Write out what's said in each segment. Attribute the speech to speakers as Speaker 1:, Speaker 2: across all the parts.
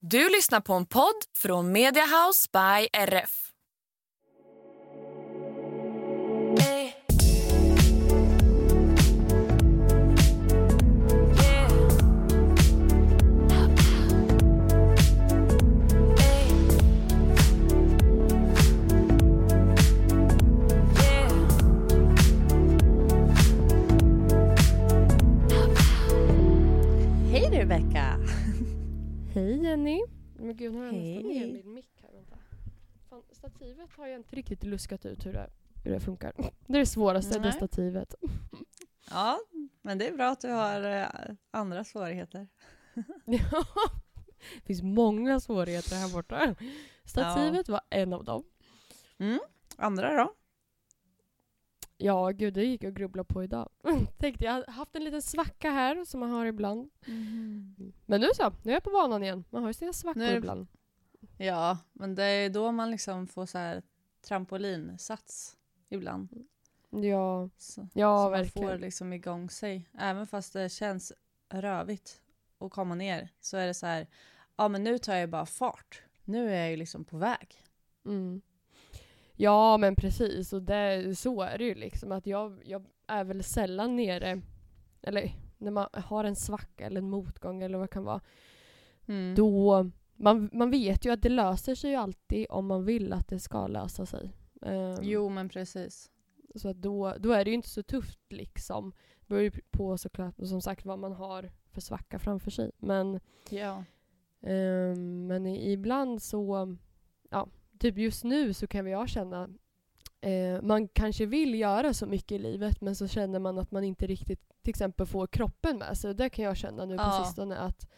Speaker 1: Du lyssnar på en podd från Mediahouse by RF.
Speaker 2: Hej Rebecka!
Speaker 3: Hej Jenny! Men gud, nu har jag
Speaker 2: Hej.
Speaker 3: nästan ner min mick här. Vänta. Fan, stativet har jag inte riktigt luskat ut hur det, hur det funkar. Det är det svåraste, det
Speaker 2: Nej.
Speaker 3: stativet.
Speaker 2: Ja, men det är bra att du har eh, andra svårigheter.
Speaker 3: Ja, det finns många svårigheter här borta. Stativet var en av dem.
Speaker 2: Mm. Andra då?
Speaker 3: Ja, gud, det gick jag och grubblade på idag. Tänkte jag har haft en liten svacka här som man har ibland. Men nu så, nu är jag på banan igen. Man har ju sina svackor
Speaker 2: det-
Speaker 3: ibland.
Speaker 2: Ja, men det är då man liksom får så här trampolinsats ibland.
Speaker 3: Ja,
Speaker 2: Så,
Speaker 3: ja
Speaker 2: så man
Speaker 3: verkligen.
Speaker 2: får liksom igång sig. Även fast det känns rövigt att komma ner så är det så här, ja men nu tar jag bara fart. Nu är jag ju liksom på väg.
Speaker 3: Mm. Ja, men precis. Och det, så är det ju liksom. Att jag, jag är väl sällan nere, eller när man har en svacka eller en motgång eller vad det kan vara.
Speaker 2: Mm.
Speaker 3: Då, man, man vet ju att det löser sig ju alltid om man vill att det ska lösa sig. Ehm,
Speaker 2: Jo, men precis.
Speaker 3: Så att då, då är det ju inte så tufft liksom. Det beror ju på såklart, som sagt, vad man har för svacka framför sig. Men
Speaker 2: Ja.
Speaker 3: Ehm, men ibland så, ja, typ just nu så kan jag känna, eh, man kanske vill göra så mycket i livet men så känner man att man inte riktigt till exempel får kroppen med sig. Det kan jag känna nu på
Speaker 2: Ja.
Speaker 3: sistone att,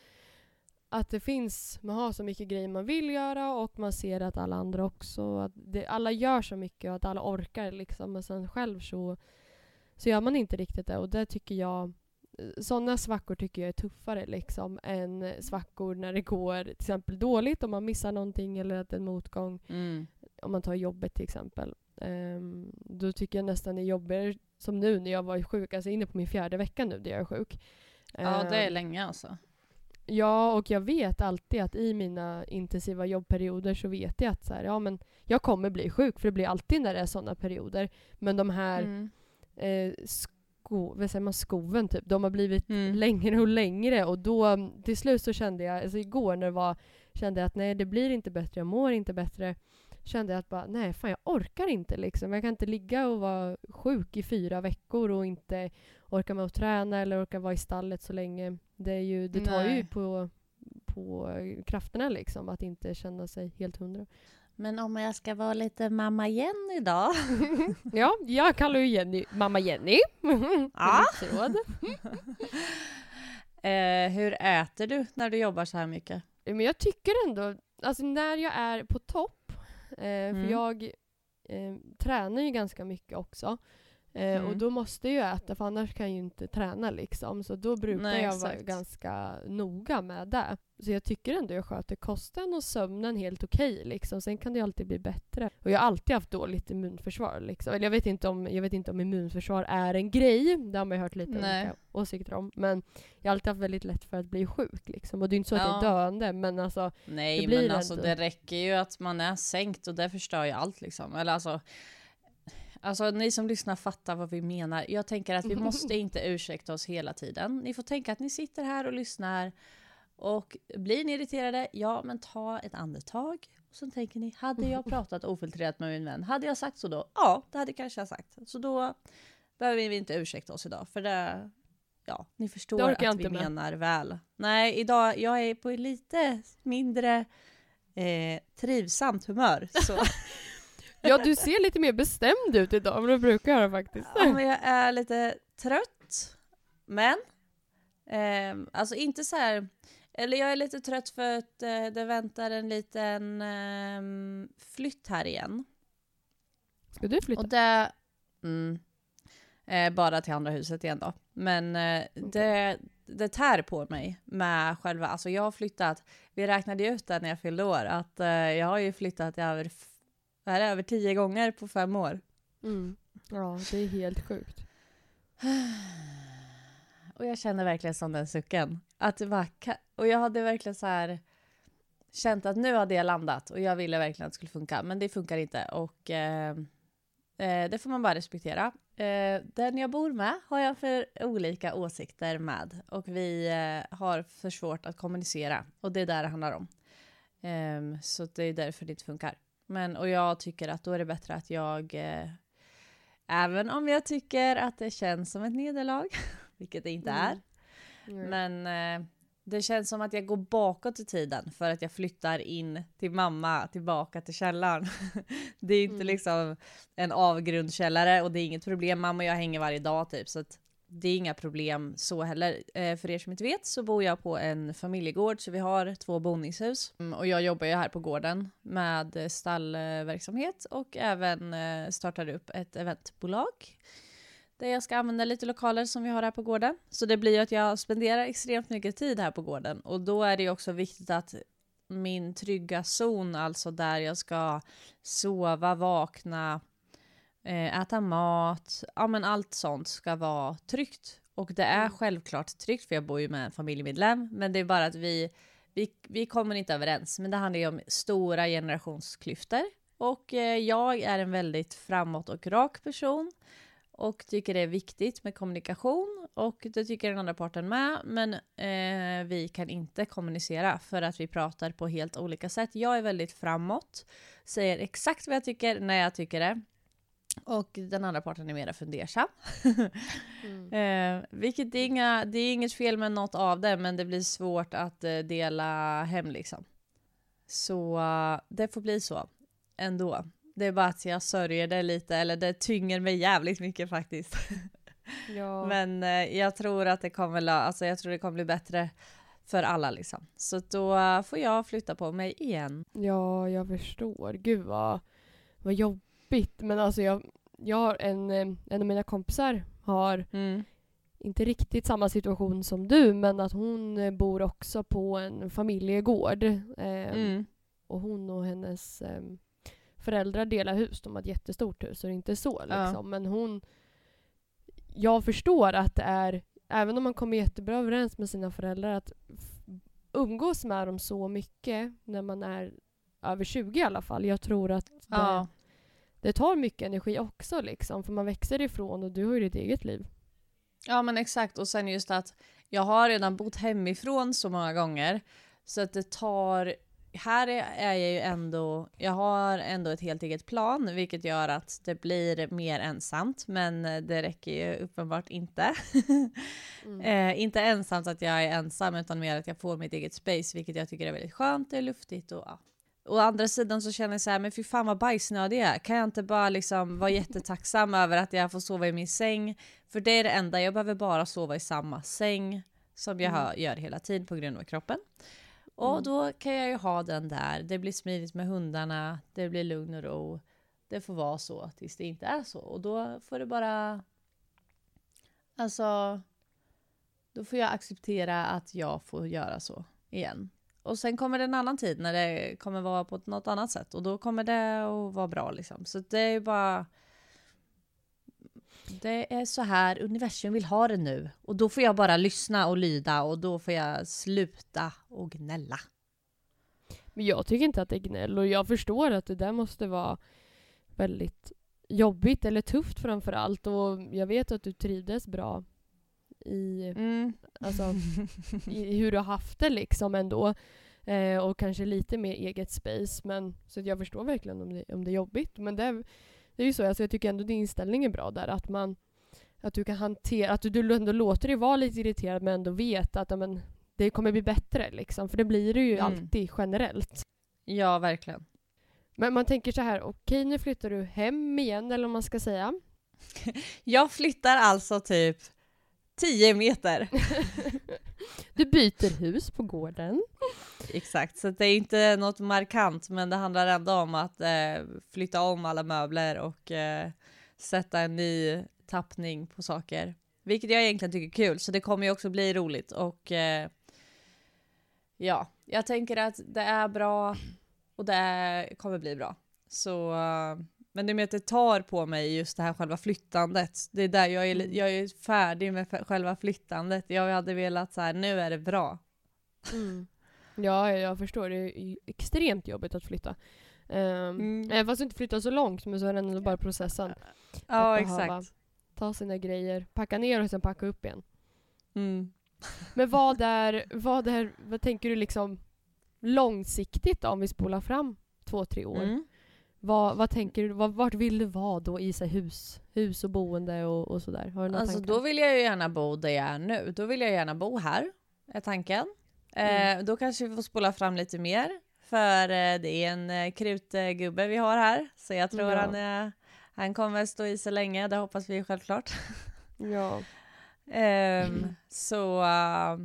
Speaker 3: att det finns, man har så mycket grejer man vill göra och man ser att alla andra också, att det, alla gör så mycket och att alla orkar liksom. Men sen själv så, så gör man inte riktigt det och det tycker jag sådana svackor tycker jag är tuffare liksom än svackor när det går till exempel dåligt om man missar någonting eller att en motgång.
Speaker 2: Mm.
Speaker 3: Om man tar jobbet till exempel. Ehm, då tycker jag nästan det är jobbigare som nu när jag var sjuk. Alltså inne på min fjärde vecka nu där jag är sjuk.
Speaker 2: Ja, det är
Speaker 3: Ehm,
Speaker 2: länge alltså.
Speaker 3: Ja, och jag vet alltid att i mina intensiva jobbperioder så vet jag att så här, ja, men jag kommer bli sjuk för det blir alltid när det är sådana perioder. Men de här
Speaker 2: Mm.
Speaker 3: eh, sko, vad säger man, skoven typ, de har blivit
Speaker 2: Mm.
Speaker 3: längre och längre och då mm, till slut så kände jag, alltså igår när det var, kände jag att nej det blir inte bättre, jag mår inte bättre. Kände jag att bara, nej fan jag orkar inte liksom. Jag kan inte ligga och vara sjuk i fyra veckor och inte orka med att träna eller orka vara i stallet så länge. Det, är ju, det tar ju
Speaker 2: Nej.
Speaker 3: på, på krafterna liksom att inte känna sig helt hundra.
Speaker 2: Men om jag ska vara lite mamma Jenny då?
Speaker 3: ja, jag kallar ju Jenny mamma Jenny.
Speaker 2: Ja. Eh, hur äter du när du jobbar så här mycket?
Speaker 3: Men jag tycker ändå, alltså när jag är på topp, eh,
Speaker 2: Mm.
Speaker 3: för jag eh, tränar ju ganska mycket också. Eh,
Speaker 2: Mm.
Speaker 3: Och då måste jag äta för annars kan jag ju inte träna liksom. Så då brukar
Speaker 2: Nej,
Speaker 3: jag vara ganska noga med det. Så jag tycker ändå jag sköter kosten och sömnen helt okej liksom. Sen kan det alltid bli bättre. Och jag har alltid haft dåligt immunförsvar liksom. Eller jag vet inte om, jag vet inte om immunförsvar är en grej. Det har man ju hört lite
Speaker 2: Nej.
Speaker 3: olika åsikter om. Men jag har alltid haft väldigt lätt för att bli sjuk liksom. Och det är inte så att jag
Speaker 2: Ja.
Speaker 3: är döende men alltså
Speaker 2: Nej,
Speaker 3: Det blir
Speaker 2: men alltså
Speaker 3: ändå-
Speaker 2: det räcker ju att man är sänkt och det förstör ju allt liksom. Eller alltså, alltså ni som lyssnar fattar vad vi menar. Jag tänker att vi måste inte ursäkta oss hela tiden. Ni får tänka att ni sitter här och lyssnar och blir ni irriterade, ja men ta ett andetag. Och så tänker ni, hade jag pratat ofiltrerat med min vän, hade jag sagt så då? Ja, det hade kanske jag sagt. Så då behöver vi inte ursäkta oss idag, för det, ja, ni förstår att vi
Speaker 3: med.
Speaker 2: menar väl. Nej, idag, jag är på lite mindre eh, trivsamt humör. Så
Speaker 3: Ja, du ser lite mer bestämd ut idag än du brukar göra faktiskt.
Speaker 2: ja, men jag är lite trött. Men, ehm, alltså inte så här, eller jag är lite trött för att eh, det väntar en liten ehm, flytt här igen.
Speaker 3: Ska du flytta?
Speaker 2: Och det, mm, eh, bara till andra huset igen då. Men eh, det, det tär på mig med själva, alltså jag har flyttat, vi räknade ju ut det när jag fyllde år, att jag har ju flyttat över, f- vad är det, över tio gånger på fem år.
Speaker 3: Mm. Ja, det är helt sjukt.
Speaker 2: Och jag känner verkligen som den sucken. Att det bara, och jag hade verkligen så här, känt att nu hade jag landat och jag ville verkligen att det skulle funka, men det funkar inte och eh, eh, det får man bara respektera. Eh, den jag bor med har jag för olika åsikter med och vi eh, har för svårt att kommunicera och det är där det handlar om. Ehm, så det är därför det inte funkar. Men, och jag tycker att då är det bättre att jag, eh, även om jag tycker att det känns som ett nederlag, vilket det inte är,
Speaker 3: Mm.
Speaker 2: men eh, det känns som att jag går bakåt i tiden för att jag flyttar in till mamma, tillbaka till källaren. det är inte
Speaker 3: Mm.
Speaker 2: liksom en avgrundskällare och det är inget problem. Mamma och jag hänger varje dag typ, så det är inga problem så heller. Eh, för er som inte vet så bor jag på en familjegård, så vi har två boningshus. Mm, och jag jobbar ju här på gården med stallverksamhet och även eh, startade upp ett eventbolag där jag ska använda lite lokaler som vi har här på gården. Så det blir ju att jag spenderar extremt mycket tid här på gården och då är det ju också viktigt att min trygga zon, alltså där jag ska sova, vakna, eh, äta mat, ja men allt sånt ska vara tryggt. Och det är
Speaker 3: Mm.
Speaker 2: självklart tryggt för jag bor ju med en familjemedlem, men det är bara att vi, vi, vi kommer inte överens. Men det handlar ju om stora generationsklyftor. Och eh, jag är en väldigt framåt och rak person och tycker det är viktigt med kommunikation och det tycker den andra parten med. Men eh, vi kan inte kommunicera för att vi pratar på helt olika sätt. Jag är väldigt framåt, säger exakt vad jag tycker när jag tycker det. Och den andra parten är mera fundersam.
Speaker 3: Mm.
Speaker 2: Eh, vilket är, inga, det är inget fel med något av det, men det blir svårt att eh, dela hem liksom. Så det får bli så ändå. Det är bara att jag sörjer det lite, eller det tynger mig jävligt mycket faktiskt.
Speaker 3: Ja.
Speaker 2: Men eh, jag tror att det kommer, alltså jag tror det kommer bli bättre för alla liksom. Så då får jag flytta på mig igen.
Speaker 3: Ja, jag förstår. Gud vad, vad jobbigt. Men alltså jag, jag har en, eh, en av mina kompisar har
Speaker 2: Mm.
Speaker 3: inte riktigt samma situation som du men att hon eh, bor också på en familjegård. Eh,
Speaker 2: Mm.
Speaker 3: Och hon och hennes eh, föräldrar delar hus. De har ett jättestort hus så det är inte så
Speaker 2: Ja.
Speaker 3: liksom. Men hon... Jag förstår att det är, även om man kommer jättebra överens med sina föräldrar, att umgås med dem så mycket när man är över 20 i alla fall. Jag tror att det,
Speaker 2: Ja.
Speaker 3: det tar mycket energi också liksom. För man växer ifrån och du har ju ditt eget liv.
Speaker 2: Ja men exakt och sen just att jag har redan bott hemifrån så många gånger så att det tar här är jag ju ändå, jag har ändå ett helt eget plan vilket gör att det blir mer ensamt men det räcker ju uppenbart inte.
Speaker 3: Mm.
Speaker 2: eh, inte ensamt att jag är ensam utan mer att jag får mitt eget space vilket jag tycker är väldigt skönt, det är luftigt och ja. Å andra sidan så känner jag så här, men fy fan vad bajsnödig jag är. Kan jag inte bara liksom vara jättetacksam över att jag får sova i min säng? För det är det enda, jag behöver bara sova i samma säng som jag
Speaker 3: Mm.
Speaker 2: gör hela tiden på grund av kroppen. Och
Speaker 3: Mm.
Speaker 2: då kan jag ju ha den där, det blir smidigt med hundarna, det blir lugn och ro. Det får vara så tills det inte är så. Och då får det bara... Alltså... Då får jag acceptera att jag får göra så igen. Och sen kommer det en annan tid när det kommer vara på något annat sätt. Och då kommer det att vara bra liksom. Så det är ju bara... Det är så här universum vill ha det nu. Och då får jag bara lyssna och lyda och då får jag sluta och gnälla.
Speaker 3: Men jag tycker inte att det är gnäll och jag förstår att det där måste vara väldigt jobbigt eller tufft framför allt och jag vet att du trivdes bra i,
Speaker 2: Mm.
Speaker 3: alltså, i hur du har haft det liksom ändå. Eh, och kanske lite mer eget space. Men, så jag förstår verkligen om det, om det är jobbigt. Men det, det är ju så, alltså, jag tycker ändå din inställning är bra där. Att man att du kan hantera, att du, du ändå låter dig vara lite irriterad men ändå vet att ja, men, det kommer bli bättre liksom. För det blir det ju
Speaker 2: Mm.
Speaker 3: alltid generellt.
Speaker 2: Ja, verkligen.
Speaker 3: Men man tänker så här, okej nu flyttar du hem igen eller vad man ska säga.
Speaker 2: Jag flyttar alltså typ 10 meter.
Speaker 3: du byter hus på gården.
Speaker 2: Exakt, så det är inte något markant, men det handlar ändå om att eh, flytta om alla möbler och eh, sätta en ny tappning på saker. Vilket jag egentligen tycker är kul, så det kommer ju också bli roligt och eh, ja, jag tänker att det är bra och det är, kommer bli bra. Så, men det med att det tar på mig just det här själva flyttandet. Det är där jag är, li- jag är färdig med själva flyttandet. Jag hade velat så här, nu är det bra.
Speaker 3: Mm. Ja, jag förstår. Det är extremt jobbigt att flytta. Um,
Speaker 2: Mm.
Speaker 3: Även fast inte flytta så långt, men så är det ändå bara processen.
Speaker 2: Ja,
Speaker 3: att behöva
Speaker 2: exakt.
Speaker 3: Ta sina grejer, packa ner och sen packa upp igen.
Speaker 2: Mm.
Speaker 3: Men vad är, vad är, vad tänker du liksom långsiktigt då, om vi spolar fram två, tre år?
Speaker 2: Mm.
Speaker 3: Vad, vad tänker du, vad, vart vill du vara då i så här, hus, hus och boende och, och sådär? Har du några
Speaker 2: Alltså
Speaker 3: tankar?
Speaker 2: då vill jag ju gärna bo där jag är nu. Då vill jag gärna bo här, är tanken.
Speaker 3: Mm.
Speaker 2: Eh, då kanske vi får spola fram lite mer. För eh, det är en eh, krutgubbe vi har här. Så jag tror
Speaker 3: Ja.
Speaker 2: han, eh, han kommer stå i sig länge, det hoppas vi självklart.
Speaker 3: Ja.
Speaker 2: Ehm, så eh,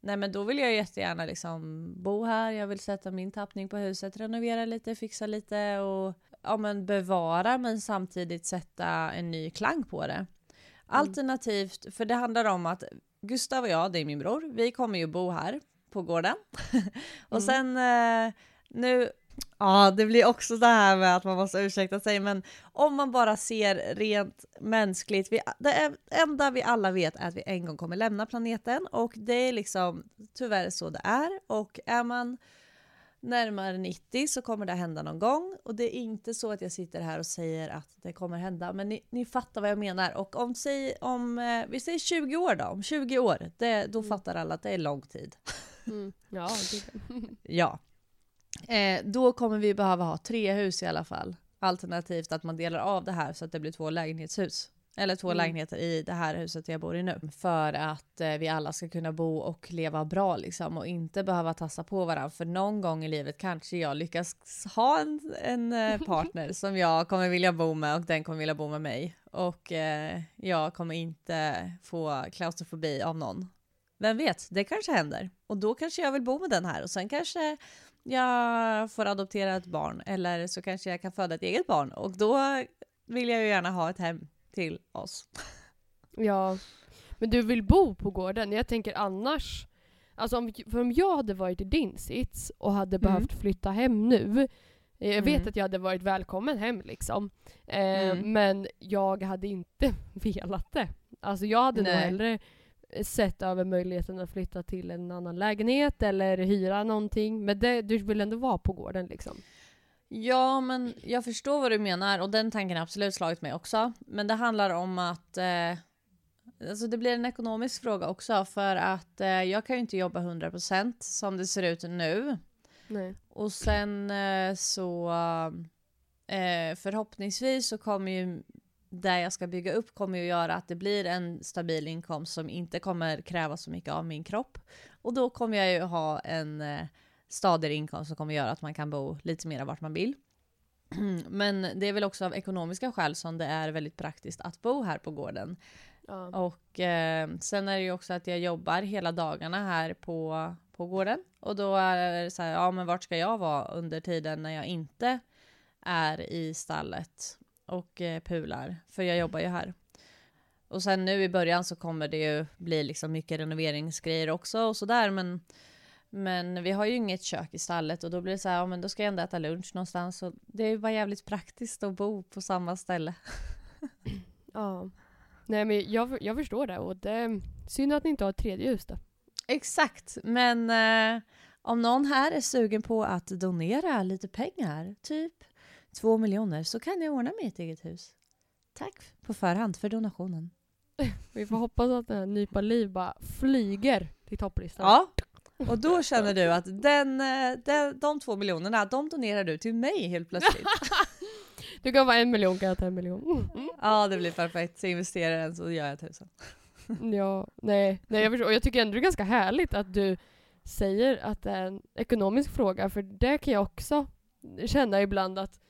Speaker 2: nej men då vill jag jättegärna liksom bo här. Jag vill sätta min tappning på huset, renovera lite, fixa lite och ja, men bevara men samtidigt sätta en ny klang på det. Alternativt, för det handlar om att Gustav och jag, det är min bror, vi kommer ju bo här på gården. och
Speaker 3: Mm.
Speaker 2: sen eh, nu, ja det blir också det här med att man måste ursäkta sig, men om man bara ser rent mänskligt, vi, det enda vi alla vet är att vi en gång kommer lämna planeten och det är liksom tyvärr så det är och är man närmare 90 så kommer det hända någon gång och det är inte så att jag sitter här och säger att det kommer hända men ni, ni fattar vad jag menar och om, säg, om eh, vi säger 20 år då, om 20 år, det, då
Speaker 3: Mm.
Speaker 2: fattar alla att det är lång tid.
Speaker 3: Mm. Ja, det,
Speaker 2: Ja. Eh, då kommer vi behöva ha tre hus i alla fall. Alternativt att man delar av det här så att det blir två lägenhetshus. Eller två
Speaker 3: Mm.
Speaker 2: lägenheter i det här huset jag bor i nu. För att eh, vi alla ska kunna bo och leva bra liksom och inte behöva tassa på varandra. För någon gång i livet kanske jag lyckas ha en, en eh, partner som jag kommer vilja bo med och den kommer vilja bo med mig. Och eh, jag kommer inte få klaustrofobi av någon. Vem vet, det kanske händer. Och då kanske jag vill bo med den här och sen kanske jag får adoptera ett barn eller så kanske jag kan föda ett eget barn och då vill jag ju gärna ha ett hem till oss.
Speaker 3: ja. Men du vill bo på gården? Jag tänker annars, alltså om, för om jag hade varit i din sits och hade
Speaker 2: Mm.
Speaker 3: behövt flytta hem nu, eh, jag vet
Speaker 2: Mm.
Speaker 3: att jag hade varit välkommen hem liksom. Eh,
Speaker 2: Mm.
Speaker 3: Men jag hade inte velat det. Alltså jag hade nog
Speaker 2: Nej.
Speaker 3: hellre sett över möjligheten att flytta till en annan lägenhet eller hyra någonting. Men det, du vill ändå vara på gården liksom.
Speaker 2: Ja, men jag förstår vad du menar och den tanken har absolut slagit mig också. Men det handlar om att eh, alltså det blir en ekonomisk fråga också för att eh, jag kan ju inte jobba 100% som det ser ut nu.
Speaker 3: Nej.
Speaker 2: Och sen eh, så eh, förhoppningsvis så kommer ju det jag ska bygga upp kommer ju göra att det blir en stabil inkomst som inte kommer kräva så mycket av min kropp. Och då kommer jag ju ha en eh, stadigare inkomst som kommer göra att man kan bo lite mer vart man vill. Men det är väl också av ekonomiska skäl som det är väldigt praktiskt att bo här på gården.
Speaker 3: Ja.
Speaker 2: Och eh, sen är det ju också att jag jobbar hela dagarna här på, på gården. Och då är det så här, ja men vart ska jag vara under tiden när jag inte är i stallet och eh, pular? För jag jobbar ju här. Och sen nu i början så kommer det ju bli liksom mycket renoveringsgrejer också och sådär men men vi har ju inget kök i stallet och då blir det så här, ja men då ska jag ändå äta lunch någonstans och det är ju bara jävligt praktiskt att bo på samma ställe.
Speaker 3: ja. Nej men jag, jag förstår det och det synd att ni inte har ett tredje hus då.
Speaker 2: Exakt, men eh, om någon här är sugen på att donera lite pengar, typ två miljoner, så kan jag ordna mig ett eget hus. Tack på förhand för donationen.
Speaker 3: Vi får hoppas att den här nypa liv bara flyger till topplistan.
Speaker 2: Ja, och då känner du att den, eh, den, de två miljonerna, de donerar du till mig helt plötsligt.
Speaker 3: Du kan vara en miljon, kan jag ta en miljon.
Speaker 2: ja, det blir perfekt. Så investerar den så gör jag tusen.
Speaker 3: Ja, nej, nej jag förstår. Och jag tycker ändå det är ganska härligt att du säger att det är en ekonomisk fråga, för det kan jag också känna ibland att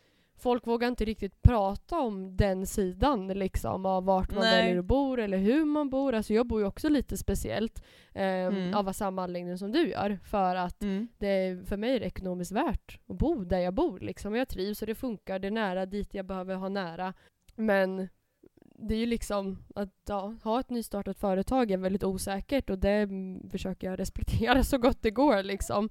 Speaker 3: folk vågar inte riktigt prata om den sidan liksom av vart man
Speaker 2: Nej.
Speaker 3: väljer att bo eller hur man bor. Alltså jag bor ju också lite speciellt eh,
Speaker 2: Mm.
Speaker 3: av samma anledning som du gör för att
Speaker 2: Mm.
Speaker 3: det är, för mig är det ekonomiskt värt att bo där jag bor. Liksom. Jag trivs och det funkar, det är nära dit jag behöver ha nära. Men det är ju liksom att ja, ha ett nystartat företag är väldigt osäkert och det försöker jag respektera så gott det går. Liksom.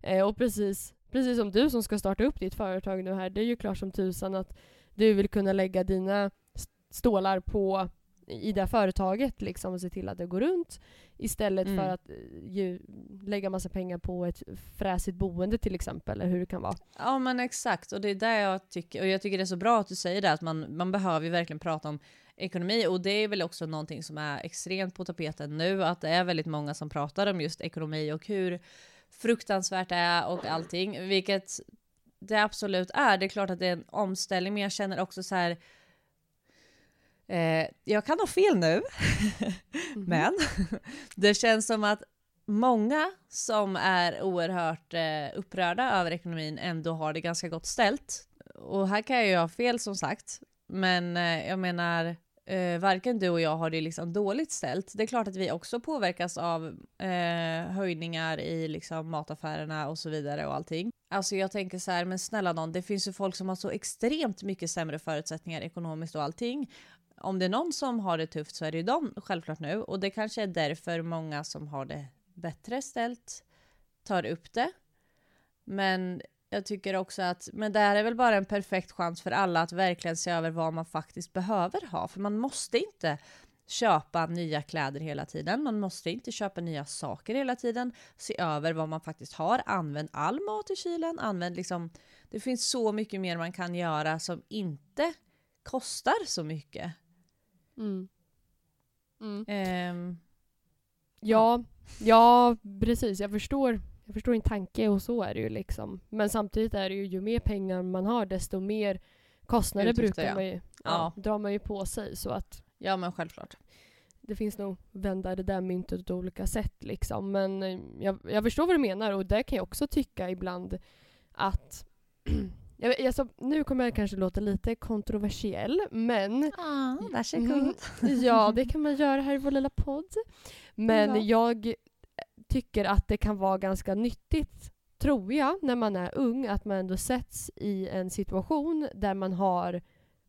Speaker 3: Eh, och precis, precis som du som ska starta upp ditt företag nu här, det är ju klart som tusan att du vill kunna lägga dina st- stålar på i det företaget liksom och se till att det går runt istället
Speaker 2: Mm.
Speaker 3: för att eh, ju, lägga massa pengar på ett fräsigt boende till exempel, eller hur det kan vara.
Speaker 2: Ja men exakt, och det är där jag tycker, och jag tycker det är så bra att du säger det, att man, man behöver ju verkligen prata om ekonomi, och det är väl också någonting som är extremt på tapeten nu, att det är väldigt många som pratar om just ekonomi och hur fruktansvärt det är och allting, vilket det absolut är. Det är klart att det är en omställning, men jag känner också så här, eh, jag kan ha fel nu, men det känns som att många som är oerhört eh, upprörda över ekonomin ändå har det ganska gott ställt. Och här kan jag ju ha fel som sagt, men eh, jag menar eh, varken du och jag har det liksom dåligt ställt. Det är klart att vi också påverkas av eh, höjningar i liksom mataffärerna och så vidare och allting. Alltså jag tänker så här, men snälla någon, det finns ju folk som har så extremt mycket sämre förutsättningar ekonomiskt och allting om det är någon som har det tufft så är det ju de självklart nu och det kanske är därför många som har det bättre ställt tar upp det. Men jag tycker också att, men det här är väl bara en perfekt chans för alla att verkligen se över vad man faktiskt behöver ha, för man måste inte köpa nya kläder hela tiden, man måste inte köpa nya saker hela tiden, se över vad man faktiskt har, använd all mat i kylen, använd liksom, det finns så mycket mer man kan göra som inte kostar så mycket.
Speaker 3: Mm. Mm.
Speaker 2: Ehm,
Speaker 3: Ja, ja precis. Jag förstår, jag förstår din tanke och så är det ju liksom. Men samtidigt är det ju, ju mer pengar man har desto mer kostnader
Speaker 2: Utgifter,
Speaker 3: brukar
Speaker 2: ja.
Speaker 3: man ju, ja, drar man ju på sig. Så att
Speaker 2: ja men självklart.
Speaker 3: det finns nog vända det där myntet på olika sätt liksom. Men eh, jag, jag förstår vad du menar och det kan jag också tycka ibland att jag, alltså, nu kommer jag kanske låta lite kontroversiell, men
Speaker 2: Ah,
Speaker 3: Mhm. Ja, det kan man göra här i vår lilla podd. Men
Speaker 2: Ja.
Speaker 3: jag tycker att det kan vara ganska nyttigt, tror jag, när man är ung, att man ändå sätts i en situation där man har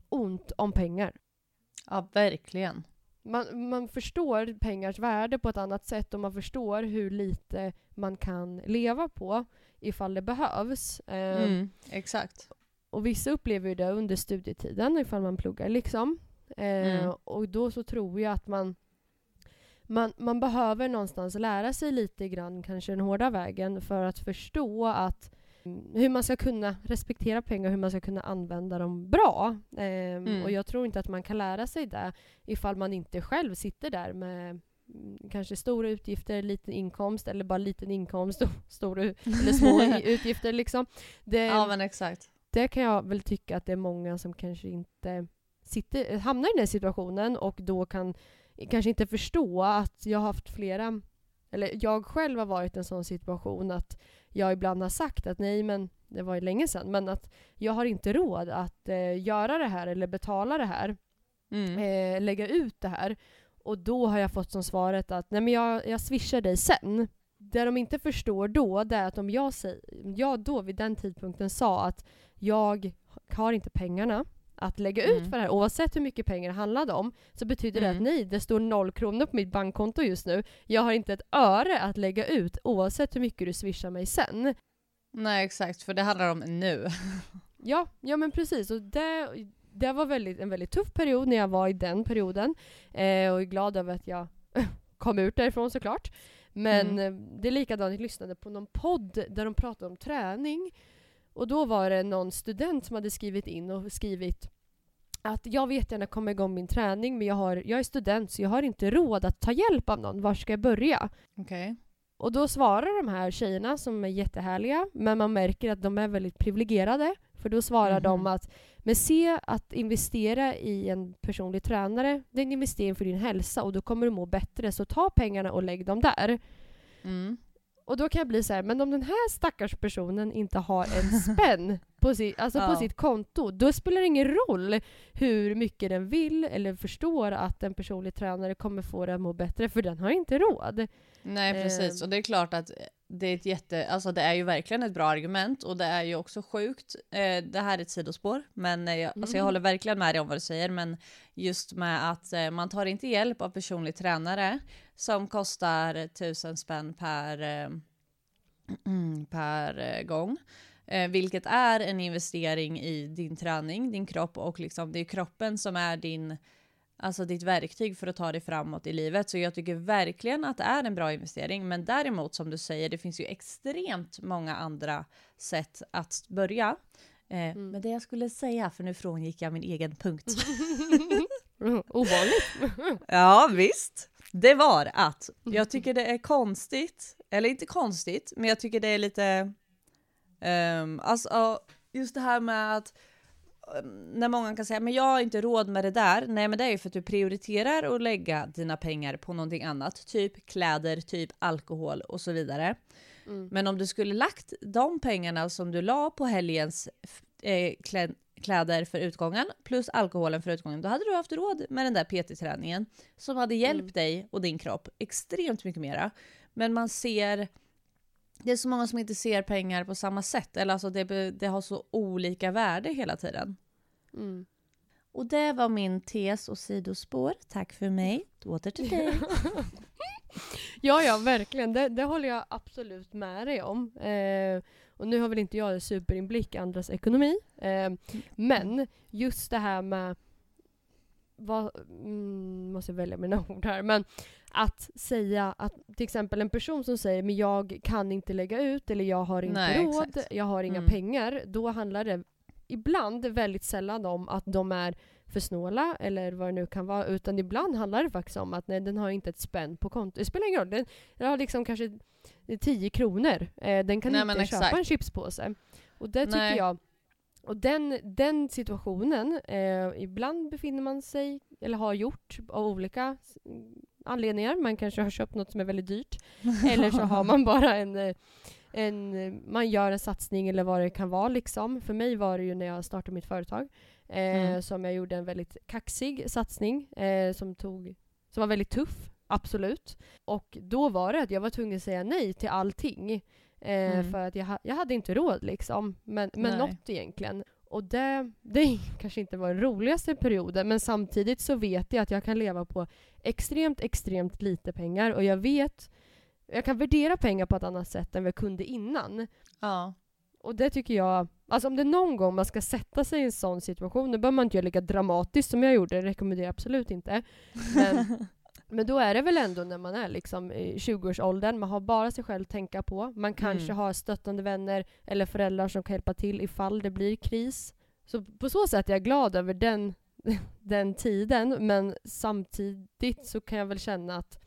Speaker 3: ont om pengar.
Speaker 2: Ja, verkligen.
Speaker 3: Man, man förstår pengars värde på ett annat sätt och man förstår hur lite man kan leva på ifall det behövs. Eh,
Speaker 2: Mm, exakt.
Speaker 3: och vissa upplever ju det under studietiden ifall man pluggar liksom. Eh,
Speaker 2: Mm.
Speaker 3: Och då så tror jag att man, man, man behöver någonstans lära sig lite grann, kanske den hårda vägen, för att förstå att mm, hur man ska kunna respektera pengar, hur man ska kunna använda dem bra. Eh,
Speaker 2: Mm.
Speaker 3: Och jag tror inte att man kan lära sig det ifall man inte själv sitter där med mm, kanske stora utgifter, liten inkomst eller bara liten inkomst och stora eller små utgifter liksom. Det,
Speaker 2: Ja men exakt.
Speaker 3: det kan jag väl tycka att det är många som kanske inte sitter, hamnar i den situationen och då kan kanske inte förstå att jag har haft flera, eller jag själv har varit i en sån situation att jag ibland har sagt att nej men det var ju länge sedan, men att jag har inte råd att eh, göra det här eller betala det här,
Speaker 2: Mm.
Speaker 3: eh, lägga ut det här. Och då har jag fått som svaret att nej men jag, jag swishar dig sen. Det de inte förstår då, det är att om jag, säger, jag då vid den tidpunkten sa att jag har inte pengarna att lägga ut
Speaker 2: Mm.
Speaker 3: för det här, oavsett hur mycket pengar det handlade om, så betyder det att
Speaker 2: Mm.
Speaker 3: nej, det står noll kronor på mitt bankkonto just nu. Jag har inte ett öre att lägga ut, oavsett hur mycket du swishar mig sen.
Speaker 2: Nej exakt, för det handlar om nu.
Speaker 3: Ja, ja men precis. Och det, det var väldigt, en väldigt tuff period när jag var i den perioden. Eh, och är glad över att jag kom ut därifrån såklart. Men
Speaker 2: Mm.
Speaker 3: det är likadant, jag lyssnade på någon podd där de pratade om träning. Och då var det någon student som hade skrivit in och skrivit att jag vet gärna komma igång min träning men jag, har, jag är student så jag har inte råd att ta hjälp av någon. Var ska jag börja?
Speaker 2: Okej.
Speaker 3: Och då svarar de här tjejerna som är jättehärliga, men man märker att de är väldigt privilegierade. För då svarar
Speaker 2: Mhm.
Speaker 3: de att men se att investera i en personlig tränare, det är en investering för din hälsa och då kommer du må bättre. Så ta pengarna och lägg dem där.
Speaker 2: Mm.
Speaker 3: Och då kan jag bli så här, men om den här stackars personen inte har en spänn på, si, alltså på
Speaker 2: Ja.
Speaker 3: sitt konto, då spelar det ingen roll hur mycket den vill eller förstår att en personlig tränare kommer få den att må bättre, för den har inte råd.
Speaker 2: Nej precis,
Speaker 3: Ehm.
Speaker 2: och det är klart att det är ett jätte, alltså det är ju verkligen ett bra argument och det är ju också sjukt. Eh, det här är ett sidospår, men eh, jag, alltså jag
Speaker 3: Mm.
Speaker 2: håller verkligen med dig om vad du säger, men just med att eh, man tar inte hjälp av personlig tränare som kostar tusen spänn per, eh, per eh, gång. Eh, vilket är en investering i din träning, din kropp och liksom det är kroppen som är din alltså ditt verktyg för att ta dig framåt i livet. Så jag tycker verkligen att det är en bra investering. Men däremot som du säger, det finns ju extremt många andra sätt att börja. Eh,
Speaker 3: Mm.
Speaker 2: Men det jag skulle säga, för nu frångick jag min egen punkt.
Speaker 3: Ovanligt.
Speaker 2: Ja, visst. Det var att jag tycker det är konstigt, eller inte konstigt, men jag tycker det är lite... Um, alltså, just det här med att ehm, när många kan säga men jag har inte råd med det där. Nej, men det är ju för att du prioriterar att lägga dina pengar på någonting annat, typ kläder, typ alkohol och så vidare.
Speaker 3: Mm.
Speaker 2: Men om du skulle lagt de pengarna som du la på helgens eh, kläder för utgången plus alkoholen för utgången, då hade du haft råd med den där PT-träningen som hade hjälpt
Speaker 3: Mm.
Speaker 2: dig och din kropp extremt mycket mera. Men man ser, det är så många som inte ser pengar på samma sätt, eller alltså det, det har så olika värde hela tiden.
Speaker 3: Mm.
Speaker 2: Och det var min tes och sidospår. Tack för mig. Åter till dig.
Speaker 3: Ja, ja, verkligen. Det, det håller jag absolut med dig om. Eh, och nu har väl inte jag en superinblick i andras ekonomi. Eh, men just det här med... Vad, mm, måste jag välja mina ord här. Men att säga att till exempel en person som säger men jag kan inte lägga ut eller jag har inte
Speaker 2: Nej,
Speaker 3: råd,
Speaker 2: exakt.
Speaker 3: jag har inga
Speaker 2: Mm.
Speaker 3: pengar. Då handlar det ibland väldigt sällan om att de är för snåla eller vad det nu kan vara. Utan ibland handlar det faktiskt om att nej, den har inte ett spänn på kontot. Det spelar ingen roll. Den, den har liksom kanske 10 kronor. Eh, den kan
Speaker 2: Nej,
Speaker 3: inte köpa
Speaker 2: exakt.
Speaker 3: en chipspåse. Och det tycker
Speaker 2: Nej.
Speaker 3: jag och den, den situationen, eh, ibland befinner man sig, eller har gjort, av olika s- anledningar. Man kanske har köpt något som är väldigt dyrt. Eller så har man bara en, eh, en, eh, man gör en satsning eller vad det kan vara liksom. För mig var det ju när jag startade mitt företag eh,
Speaker 2: Mm.
Speaker 3: som jag gjorde en väldigt kaxig satsning eh, som, tog, som var väldigt tuff, absolut. Och då var det att jag var tvungen att säga nej till allting. Eh,
Speaker 2: Mm.
Speaker 3: För att jag, jag hade inte råd liksom. Men, men något egentligen. Och det, det kanske inte var den roligaste perioden men samtidigt så vet jag att jag kan leva på extremt, extremt lite pengar och jag vet jag kan värdera pengar på ett annat sätt än vad jag kunde innan.
Speaker 2: ja.
Speaker 3: Och det tycker jag, alltså om det är någon gång man ska sätta sig i en sån situation, nu behöver man inte göra lika dramatiskt som jag gjorde, det rekommenderar jag absolut inte. Men, men då är det väl ändå när man är liksom i 20-årsåldern, man har bara sig själv att tänka på. Man kanske
Speaker 2: Mm.
Speaker 3: har stöttande vänner eller föräldrar som kan hjälpa till ifall det blir kris. Så på så sätt är jag glad över den, den tiden, men samtidigt så kan jag väl känna att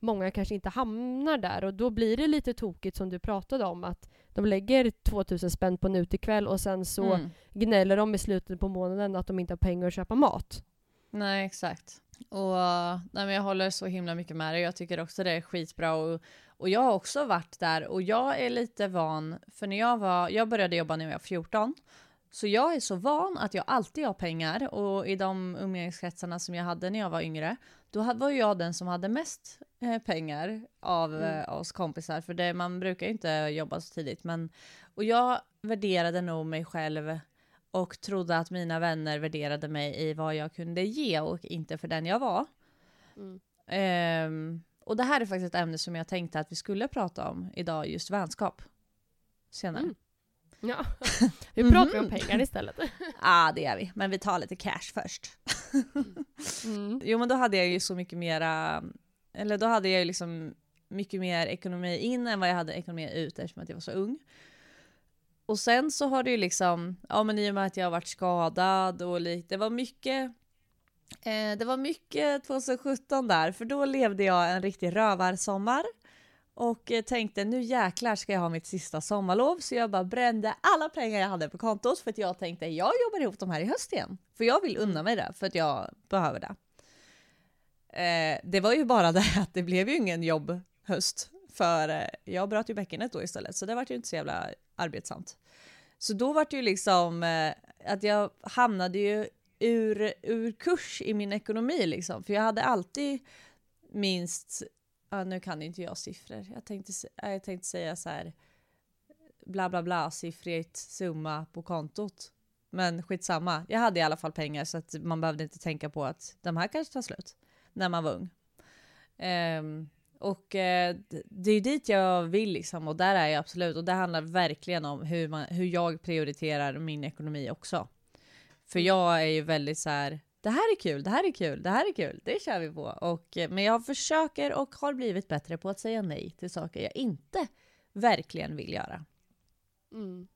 Speaker 3: många kanske inte hamnar där och då blir det lite tokigt som du pratade om att de lägger 2000 spänn på en utekväll och sen så
Speaker 2: Mm.
Speaker 3: gnäller de i slutet på månaden att de inte har pengar att köpa mat.
Speaker 2: Nej, exakt. Och nej, men jag håller så himla mycket med dig. Jag tycker också det är skitbra. Och, och jag har också varit där och jag är lite van, för när jag var, jag började jobba när jag var 14. Så jag är så van att jag alltid har pengar och i de umgängeskretsarna som jag hade när jag var yngre, då var jag den som hade mest eh, pengar av
Speaker 3: Mm.
Speaker 2: eh, oss kompisar, för det, man brukar ju inte jobba så tidigt. Men, och jag värderade nog mig själv och trodde att mina vänner värderade mig i vad jag kunde ge och inte för den jag var.
Speaker 3: Mm.
Speaker 2: Ehm, och det här är faktiskt ett ämne som jag tänkte att vi skulle prata om idag, just vänskap. Senare.
Speaker 3: Mm. Ja. Vi pratar om
Speaker 2: Mhm.
Speaker 3: pengar istället.
Speaker 2: Ja, ah, det gör vi. Men vi tar lite cash först.
Speaker 3: Mm.
Speaker 2: Jo, men då hade jag ju så mycket mera, eller då hade jag ju liksom mycket mer ekonomi in än vad jag hade ekonomi ut eftersom att jag var så ung. Och sen så har det ju liksom, ja men i och med att jag har varit skadad och lite, det var mycket, eh, det var mycket 2017 där, för då levde jag en riktig rövarsommar. Och eh, tänkte nu jäklar ska jag ha mitt sista sommarlov, så jag bara brände alla pengar jag hade på kontot för att jag tänkte jag jobbar ihop de här i höst igen. För jag vill unna mig det, för att jag behöver det. Eh, det var ju bara det att det blev ju ingen jobbhöst, för eh, jag bröt ju bäckenet då istället, så det var ju inte så jävla arbetsamt. Så då var det ju liksom eh, att jag hamnade ju ur, ur kurs i min ekonomi liksom, för jag hade alltid minst, ja, nu kan inte jag siffror, jag tänkte, jag tänkte säga så här bla bla bla siffrigt summa på kontot. Men skitsamma, jag hade i alla fall pengar så att man behövde inte tänka på att de här kanske tar slut när man var ung. Um, och eh, det är ju dit jag vill liksom och där är jag absolut och det handlar verkligen om hur, man, hur jag prioriterar min ekonomi också. För jag är ju väldigt så här, det här är kul, det här är kul, det här är kul, det kör vi på. Och, eh, men jag försöker och har blivit bättre på att säga nej till saker jag inte verkligen vill göra.
Speaker 3: Mm.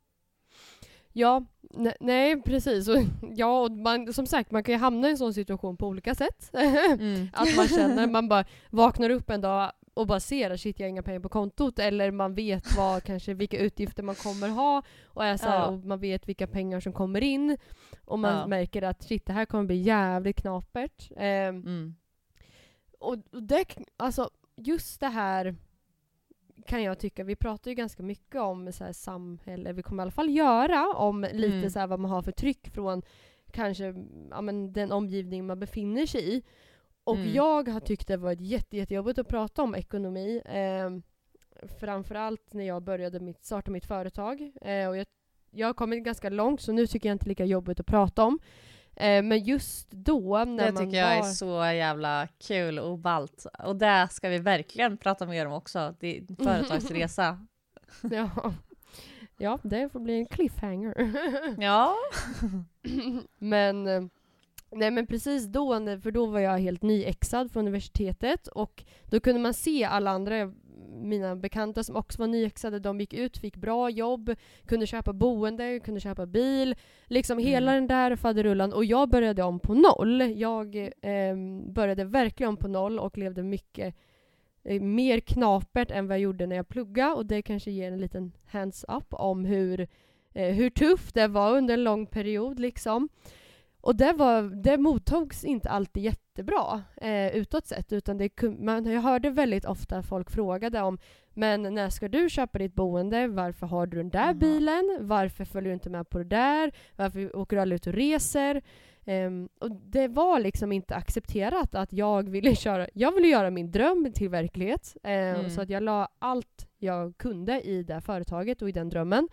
Speaker 3: Ja, ne nej precis. Och, ja, och man, som sagt, man kan ju hamna i en sån situation på olika sätt.
Speaker 2: Mm.
Speaker 3: att man känner, man bara vaknar upp en dag och bara ser att shit jag har inga pengar på kontot eller man vet vad, kanske vilka utgifter man kommer ha och, är så här,
Speaker 2: Ja.
Speaker 3: och man vet vilka pengar som kommer in och man
Speaker 2: Ja.
Speaker 3: märker att shit det här kommer bli jävligt knapert. Ehm,
Speaker 2: Mm.
Speaker 3: och det, alltså just det här kan jag tycka, vi pratar ju ganska mycket om så här samhälle, vi kommer i alla fall göra om lite
Speaker 2: Mm.
Speaker 3: så här vad man har för tryck från kanske ja, men den omgivning man befinner sig i. Och
Speaker 2: Mm.
Speaker 3: jag har tyckt det varit jätte, jättejobbigt att prata om ekonomi. Eh, framförallt när jag började mitt, starta mitt företag. Eh, och jag, jag har kommit ganska långt så nu tycker jag inte lika jobbigt att prata om. Eh, men just då när
Speaker 2: Det
Speaker 3: man
Speaker 2: tycker jag är så jävla kul och ballt. Och det ska vi verkligen prata mer om också. Din företagsresa.
Speaker 3: Ja. ja, det får bli en cliffhanger.
Speaker 2: ja.
Speaker 3: men, eh, nej men precis då, för då var jag helt nyexad från universitetet och då kunde man se alla andra, mina bekanta som också var nyexade, de gick ut, fick bra jobb, kunde köpa boende, kunde köpa bil, liksom hela
Speaker 2: Mm.
Speaker 3: den där faderullan och jag började om på noll. Jag eh, började verkligen om på noll och levde mycket eh, mer knapert än vad jag gjorde när jag pluggade och det kanske ger en liten hands-up om hur, eh, hur tufft det var under en lång period. Liksom. Och det, var, det mottogs inte alltid jättebra eh, utåt sett. Utan det, man, jag hörde väldigt ofta folk frågade om men när ska du köpa ditt boende? Varför har du den där
Speaker 2: Jaha.
Speaker 3: bilen? Varför följer du inte med på det där? Varför åker du aldrig ut och reser? Ehm, och det var liksom inte accepterat att jag ville köra, jag ville göra min dröm till verklighet. Eh,
Speaker 2: Mm.
Speaker 3: Så att jag la allt jag kunde i det företaget och i den drömmen.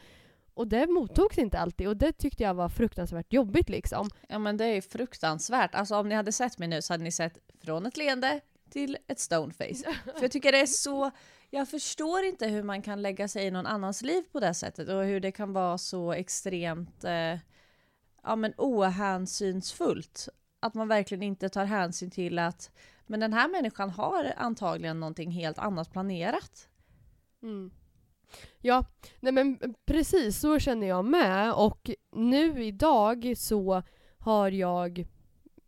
Speaker 3: Och det mottogs inte alltid och det tyckte jag var fruktansvärt jobbigt liksom.
Speaker 2: ja, men det är ju fruktansvärt. Alltså om ni hade sett mig nu så hade ni sett från ett leende till ett stoneface. För jag tycker det är så... Jag förstår inte hur man kan lägga sig i någon annans liv på det sättet och hur det kan vara så extremt eh, ja, men ohänsynsfullt. Att man verkligen inte tar hänsyn till att men den här människan har antagligen någonting helt annat planerat.
Speaker 3: Mm. Ja, nej men precis så känner jag med och nu idag så har jag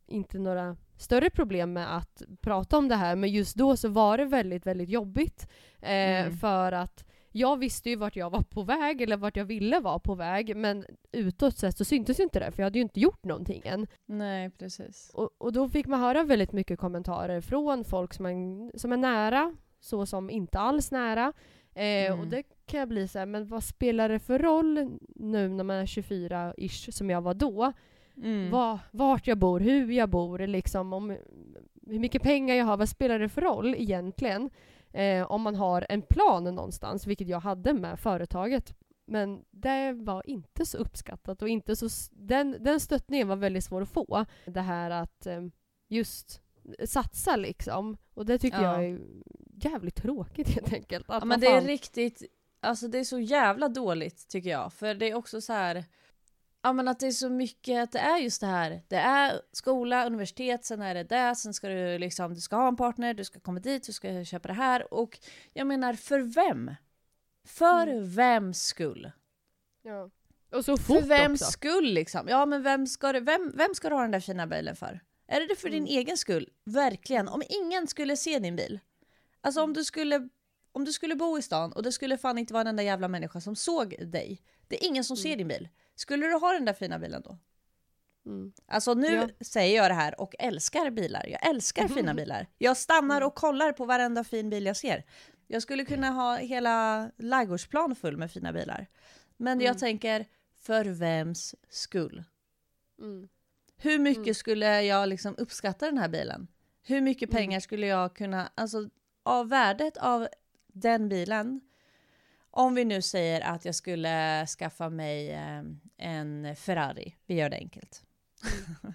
Speaker 3: inte några större problem med att prata om det här men just då så var det väldigt, väldigt jobbigt. Eh,
Speaker 2: Mm.
Speaker 3: För att jag visste ju vart jag var på väg eller vart jag ville vara på väg men utåt sett så syntes inte det för jag hade ju inte gjort någonting än.
Speaker 2: Nej, precis.
Speaker 3: Och, och då fick man höra väldigt mycket kommentarer från folk som är, som är nära, så som inte alls nära. Eh,
Speaker 2: Mm.
Speaker 3: Och det kan jag bli så här, men vad spelar det för roll nu när man är 24-ish som jag var då?
Speaker 2: Mm.
Speaker 3: Va, vart jag bor, hur jag bor, liksom, om, hur mycket pengar jag har, vad spelar det för roll egentligen? Eh, om man har en plan någonstans, vilket jag hade med företaget. Men det var inte så uppskattat och inte så, den, den stöttningen var väldigt svår att få. Det här att eh, just satsa liksom. Och det tycker
Speaker 2: Ja.
Speaker 3: jag är jävligt tråkigt helt enkelt. Att
Speaker 2: Ja, men det är
Speaker 3: fan-
Speaker 2: riktigt, alltså det är så jävla dåligt tycker jag. För det är också så här, ja men att det är så mycket, att det är just det här. Det är skola, universitet, sen är det det, sen ska du liksom, du ska ha en partner, du ska komma dit, du ska köpa det här. Och jag menar, för vem? För
Speaker 3: Mm.
Speaker 2: vems skull?
Speaker 3: Ja. Och så fort
Speaker 2: För vems
Speaker 3: också.
Speaker 2: skull liksom? Ja men vem ska, du, vem, vem ska du ha den där fina bilen för? Är det för din
Speaker 3: Mm.
Speaker 2: egen skull? Verkligen. Om ingen skulle se din bil. Alltså
Speaker 3: Mm.
Speaker 2: om du skulle, om du skulle bo i stan och det skulle fan inte vara en enda jävla människa som såg dig. Det är ingen som
Speaker 3: Mm.
Speaker 2: ser din bil. Skulle du ha den där fina bilen då?
Speaker 3: Mm.
Speaker 2: Alltså nu
Speaker 3: Ja.
Speaker 2: säger jag det här och älskar bilar. Jag älskar fina bilar. Jag stannar
Speaker 3: Mm.
Speaker 2: och kollar på varenda fin bil jag ser. Jag skulle kunna ha hela ladugårdsplan full med fina bilar. Men jag
Speaker 3: Mm.
Speaker 2: tänker, för vems skull?
Speaker 3: Mm.
Speaker 2: Hur mycket
Speaker 3: Mm.
Speaker 2: skulle jag liksom uppskatta den här bilen? Hur mycket
Speaker 3: Mm.
Speaker 2: pengar skulle jag kunna, alltså av värdet av den bilen, om vi nu säger att jag skulle skaffa mig eh, en Ferrari, vi gör det enkelt.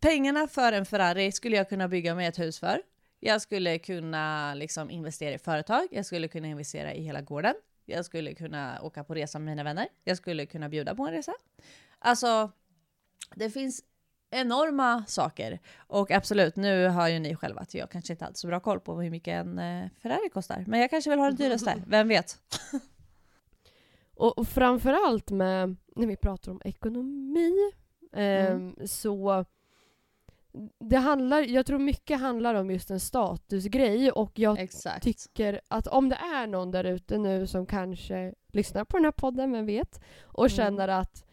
Speaker 2: Pengarna för en Ferrari skulle jag kunna bygga mig ett hus för. Jag skulle kunna liksom investera i företag, jag skulle kunna investera i hela gården. Jag skulle kunna åka på resa med mina vänner. Jag skulle kunna bjuda på en resa. Alltså, det finns enorma saker. Och absolut, nu hör ju ni själva att jag kanske inte har så bra koll på hur mycket en eh, Ferrari kostar. Men jag kanske vill ha den dyraste, vem vet?
Speaker 3: Och, och framförallt med, när vi pratar om ekonomi,
Speaker 2: Mm.
Speaker 3: ehm, så det handlar, jag tror mycket handlar om just en statusgrej och jag
Speaker 2: Exakt.
Speaker 3: tycker att om det är någon där ute nu som kanske lyssnar på den här podden, vem vet, och
Speaker 2: Mm.
Speaker 3: känner att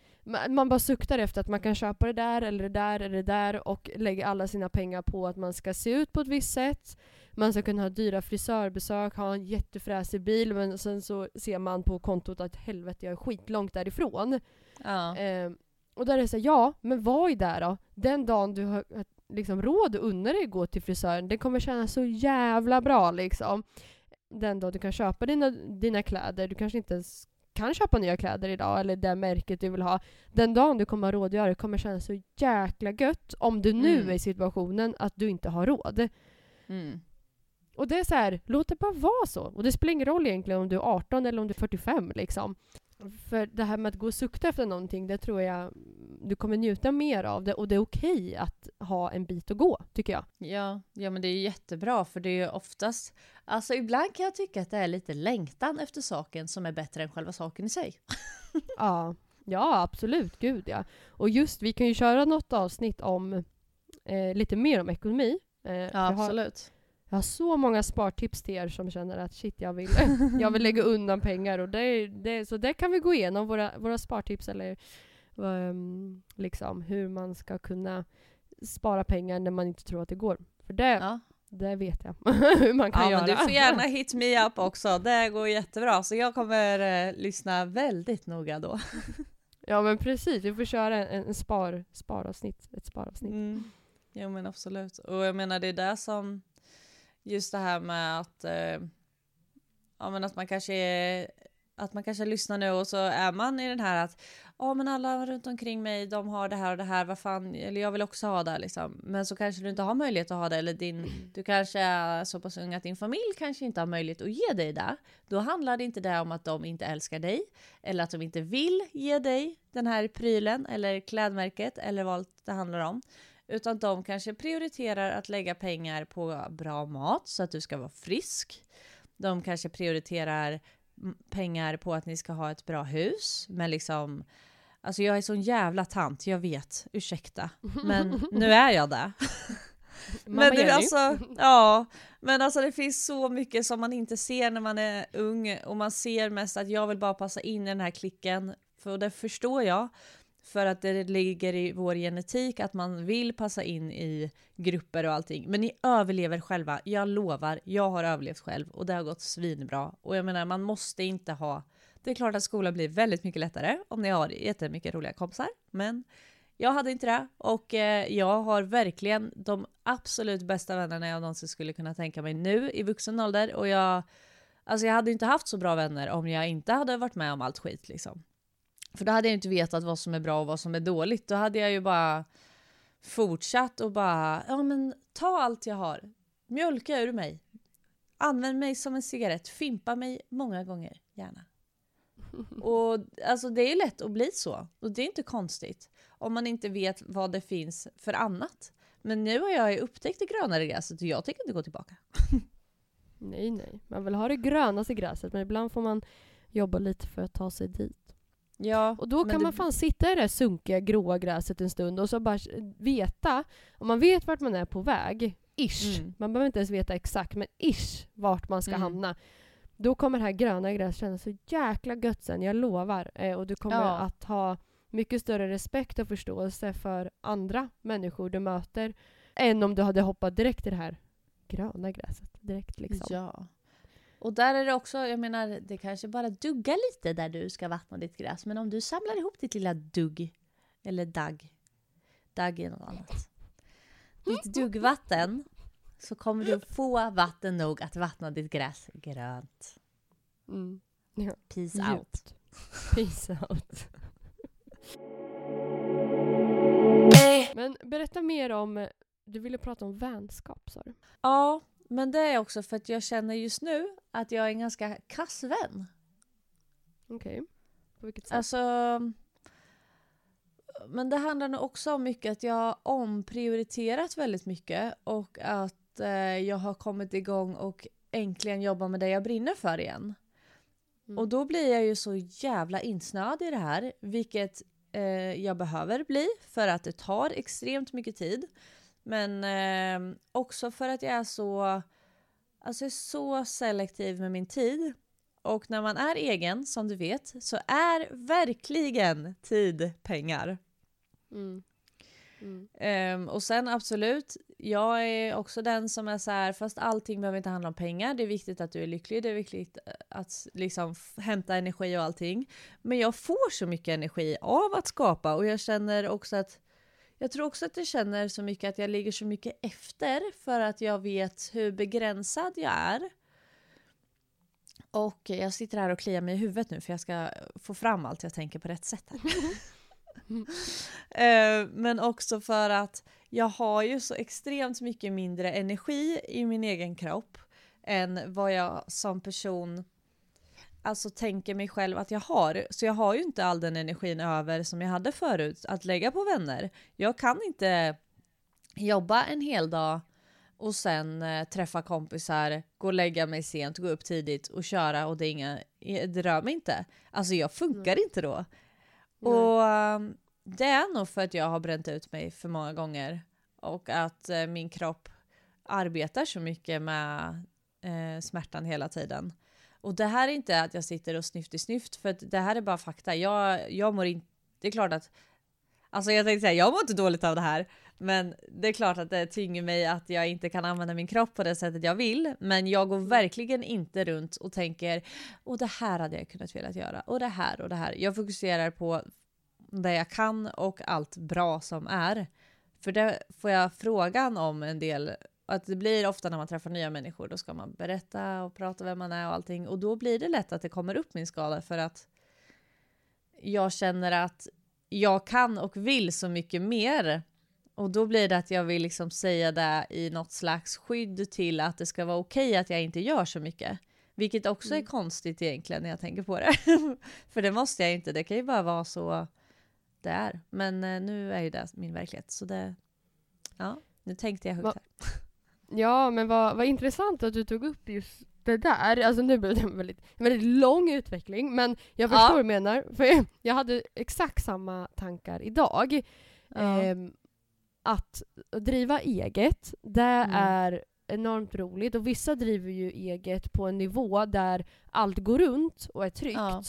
Speaker 3: man bara suktar efter att man kan köpa det där eller det där eller det där och lägger alla sina pengar på att man ska se ut på ett visst sätt. Man ska kunna ha dyra frisörbesök, ha en jättefräsig bil men sen så ser man på kontot att helvete jag är skitlångt därifrån.
Speaker 2: Ja.
Speaker 3: Eh, och där är det så här, ja, men vad är det då? Den dagen du har liksom råd att unna dig att gå till frisören, det kommer kännas så jävla bra liksom. Den dag du kan köpa dina, dina kläder, du kanske inte ens kan köpa nya kläder idag, eller det märket du vill ha. Den dagen du kommer ha råd att göra det kommer kännas så jäkla gött om du nu
Speaker 2: Mm.
Speaker 3: är i situationen att du inte har råd.
Speaker 2: Mm.
Speaker 3: Och det är så här, låt det bara vara så. Och det spelar ingen roll egentligen om du är 18 eller om du är 45 liksom. För det här med att gå och sukta efter någonting, det tror jag du kommer njuta mer av det och det är okej att ha en bit att gå, tycker jag.
Speaker 2: Ja, ja, men det är jättebra för det är ju oftast, alltså ibland kan jag tycka att det är lite längtan efter saken som är bättre än själva saken i sig.
Speaker 3: Ja, ja absolut, gud ja. Och just, vi kan ju köra något avsnitt om eh, lite mer om ekonomi. Eh,
Speaker 2: Ja, absolut.
Speaker 3: jag har så många spartips till er som känner att shit, jag vill, jag vill lägga undan pengar. Och det, det, så där kan vi gå igenom våra, våra spartips eller um, liksom hur man ska kunna spara pengar när man inte tror att det går. För det,
Speaker 2: Ja.
Speaker 3: det vet jag hur man kan
Speaker 2: Ja,
Speaker 3: göra.
Speaker 2: men du får gärna hit me up också. Det går jättebra. Så jag kommer eh, lyssna väldigt noga då.
Speaker 3: Ja men precis, vi får köra en, en spar, sparavsnitt. Ett sparavsnitt.
Speaker 2: Mm. Jo men absolut. Och jag menar det är det som just det här med att eh, ja men att man kanske är, att man kanske lyssnar nu och så är man i den här att ja men alla runt omkring mig de har det här och det här vad fan eller jag vill också ha det liksom. Men så kanske du inte har möjlighet att ha det eller din du kanske är så pass ung att din familj kanske inte har möjlighet att ge dig det. Då handlar det inte det om att de inte älskar dig eller att de inte vill ge dig den här prylen eller klädmärket eller vad det handlar om. Utan de kanske prioriterar att lägga pengar på bra mat så att du ska vara frisk. De kanske prioriterar pengar på att ni ska ha ett bra hus. Men liksom, alltså jag är sån jävla tant, jag vet, ursäkta. Men nu är jag det. Men det, alltså, ja, men alltså det finns så mycket som man inte ser när man är ung och man ser mest att jag vill bara passa in i den här klicken. För det förstår jag. För att det ligger i vår genetik att man vill passa in i grupper och allting. Men ni överlever själva. Jag lovar, jag har överlevt själv och det har gått svinbra. Och jag menar, man måste inte ha... Det är klart att skolan blir väldigt mycket lättare om ni har jättemycket roliga kompisar. Men jag hade inte det och eh, jag har verkligen de absolut bästa vännerna jag någonsin skulle kunna tänka mig nu i vuxen ålder. Och jag, alltså jag hade inte haft så bra vänner om jag inte hade varit med om allt skit liksom. För då hade jag inte vetat vad som är bra och vad som är dåligt. Då hade jag ju bara fortsatt och bara, ja men ta allt jag har. Mjölka ur mig. Använd mig som en cigarett. Fimpa mig många gånger, gärna. Och alltså det är lätt att bli så. Och det är inte konstigt. Om man inte vet vad det finns för annat. Men nu har jag upptäckt det grönare gräset och jag tänker inte gå tillbaka.
Speaker 3: Nej, nej. Man vill ha det grönaste gräset men ibland får man jobba lite för att ta sig dit.
Speaker 2: Ja,
Speaker 3: Och då kan
Speaker 2: det-
Speaker 3: man fan sitta i det här sunkiga gråa gräset en stund och så bara veta, om man vet vart man är på väg, ish,
Speaker 2: Mm.
Speaker 3: man behöver inte ens veta exakt, men ish vart man ska
Speaker 2: Mm.
Speaker 3: hamna. Då kommer det här gröna gräset kännas så jäkla gött sen, jag lovar. Eh, och du kommer
Speaker 2: Ja.
Speaker 3: att ha mycket större respekt och förståelse för andra människor du möter än om du hade hoppat direkt i det här gröna gräset. Direkt liksom.
Speaker 2: Ja. Och där är det också, jag menar, det kanske bara duggar lite där du ska vattna ditt gräs. Men om du samlar ihop ditt lilla dugg, eller dagg, dagg är något annat. Ditt duggvatten, så kommer du få vatten nog att vattna ditt gräs grönt.
Speaker 3: Mm. Ja.
Speaker 2: Peace out.
Speaker 3: Djupt. Peace out. Men berätta mer om, du ville prata om vänskap sa du?
Speaker 2: Ja, men det är också för att jag känner just nu att jag är en ganska kass vän.
Speaker 3: Okej. På vilket sätt?
Speaker 2: Alltså... men det handlar nog också om mycket att jag har omprioriterat väldigt mycket och att eh, jag har kommit igång och äntligen jobbar med det jag brinner för igen.
Speaker 3: Mm.
Speaker 2: Och då blir jag ju så jävla insnöad i det här, vilket eh, jag behöver bli för att det tar extremt mycket tid. Men eh, också för att jag är så, alltså är så selektiv med min tid. Och när man är egen, som du vet, så är verkligen tid pengar.
Speaker 3: Mm. Mm.
Speaker 2: Ehm, och sen absolut, jag är också den som är så här, fast allting behöver inte handla om pengar. Det är viktigt att du är lycklig, det är viktigt att liksom hämta energi och allting. Men jag får så mycket energi av att skapa och jag känner också att jag tror också att jag känner så mycket att jag ligger så mycket efter för att jag vet hur begränsad jag är. Och jag sitter här och kliar mig i huvudet nu för jag ska få fram allt jag tänker på rätt sätt. Eh, Men också för att jag har ju så extremt mycket mindre energi i min egen kropp än vad jag som person alltså tänker mig själv att jag har. Så jag har ju inte all den energin över som jag hade förut att lägga på vänner. Jag kan inte jobba en hel dag och sen eh, träffa kompisar, gå och lägga mig sent, gå upp tidigt och köra och det, är inga, det rör mig inte. Alltså jag funkar inte då.
Speaker 3: Nej.
Speaker 2: Och um, det är nog för att jag har bränt ut mig för många gånger och att eh, min kropp arbetar så mycket med eh, smärtan hela tiden. Och det här är inte att jag sitter och snyft i snyft för att det här är bara fakta. Jag, jag mår inte... Det är klart att... Alltså jag tänkte säga, jag mår inte dåligt av det här. Men det är klart att det tynger mig att jag inte kan använda min kropp på det sättet jag vill. Men jag går verkligen inte runt och tänker och det här hade jag kunnat velat göra och det här och det här. Jag fokuserar på det jag kan och allt bra som är. För det får jag frågan om en del. Att det blir ofta när man träffar nya människor, då ska man berätta och prata vem man är och allting. Och då blir det lätt att det kommer upp min skala för att jag känner att jag kan och vill så mycket mer. Och då blir det att jag vill liksom säga det i något slags skydd till att det ska vara okej att jag inte gör så mycket. Vilket också är
Speaker 3: Mm.
Speaker 2: konstigt egentligen när jag tänker på det. För det måste jag inte, det kan ju bara vara så det är. Men eh, nu är ju det min verklighet. Så det, ja, nu tänkte jag högt här.
Speaker 3: Ja, men vad, vad intressant att du tog upp just det där. Alltså nu blev det en väldigt, en väldigt lång utveckling, men jag förstår
Speaker 2: Ja.
Speaker 3: vad du menar. För jag hade exakt samma tankar idag.
Speaker 2: Ja.
Speaker 3: Ehm, att driva eget, det
Speaker 2: Mm.
Speaker 3: är enormt roligt. Och vissa driver ju eget på en nivå där allt går runt och är tryggt.
Speaker 2: Ja.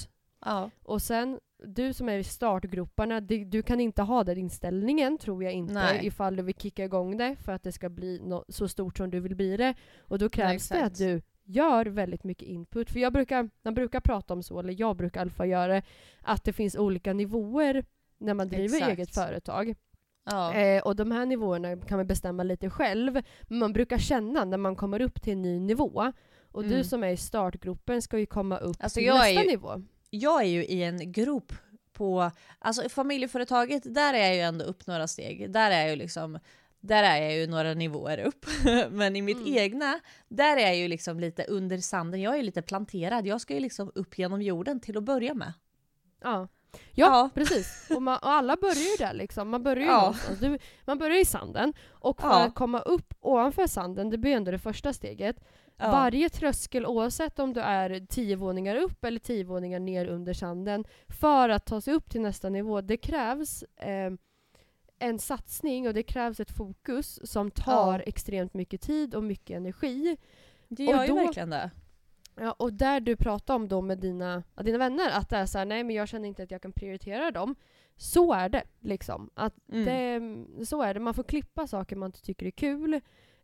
Speaker 2: ja.
Speaker 3: Och sen, du som är i startgroparna, det, du kan inte ha den inställningen tror jag inte
Speaker 2: Nej.
Speaker 3: ifall du vill kicka igång det för att det ska bli nå- så stort som du vill bli det. Och då krävs det
Speaker 2: exakt.
Speaker 3: att du gör väldigt mycket input. För jag brukar, man brukar prata om så, eller jag brukar i alla fall göra det, att det finns olika nivåer när man driver
Speaker 2: Exakt.
Speaker 3: eget företag.
Speaker 2: ja.
Speaker 3: Eh, och de här nivåerna kan man bestämma lite själv. Men man brukar känna när man kommer upp till en ny nivå. Och du
Speaker 2: Mm.
Speaker 3: som är i startgruppen ska ju komma upp
Speaker 2: Alltså,
Speaker 3: till nästa
Speaker 2: ju-
Speaker 3: nivå.
Speaker 2: Jag är ju i en grop på, alltså familjeföretaget, där är jag ju ändå upp några steg. Där är jag ju liksom, där är jag ju några nivåer upp. Men i mitt
Speaker 3: Mm.
Speaker 2: egna, där är jag ju liksom lite under sanden. Jag är ju lite planterad. Jag ska ju liksom upp genom jorden till att börja med.
Speaker 3: Ja. Ja,
Speaker 2: Ja.
Speaker 3: precis. Och, man, och alla börjar ju där liksom. Man börjar ju
Speaker 2: Ja.
Speaker 3: Du, man börjar i sanden. Och för
Speaker 2: Ja.
Speaker 3: att komma upp ovanför sanden, det blir ändå det första steget.
Speaker 2: Ja.
Speaker 3: Varje tröskel, oavsett om du är tio våningar upp eller tio våningar ner under sanden, för att ta sig upp till nästa nivå, det krävs eh, en satsning och det krävs ett fokus som tar
Speaker 2: Ja.
Speaker 3: extremt mycket tid och mycket energi.
Speaker 2: Det
Speaker 3: och
Speaker 2: gör ju
Speaker 3: då-
Speaker 2: verkligen det.
Speaker 3: Ja, och där du pratar om då med dina, dina vänner, att det är så här, nej men jag känner inte att jag kan prioritera dem. Så är det liksom. Att
Speaker 2: Mm.
Speaker 3: det, så är det. Man får klippa saker man inte tycker är kul.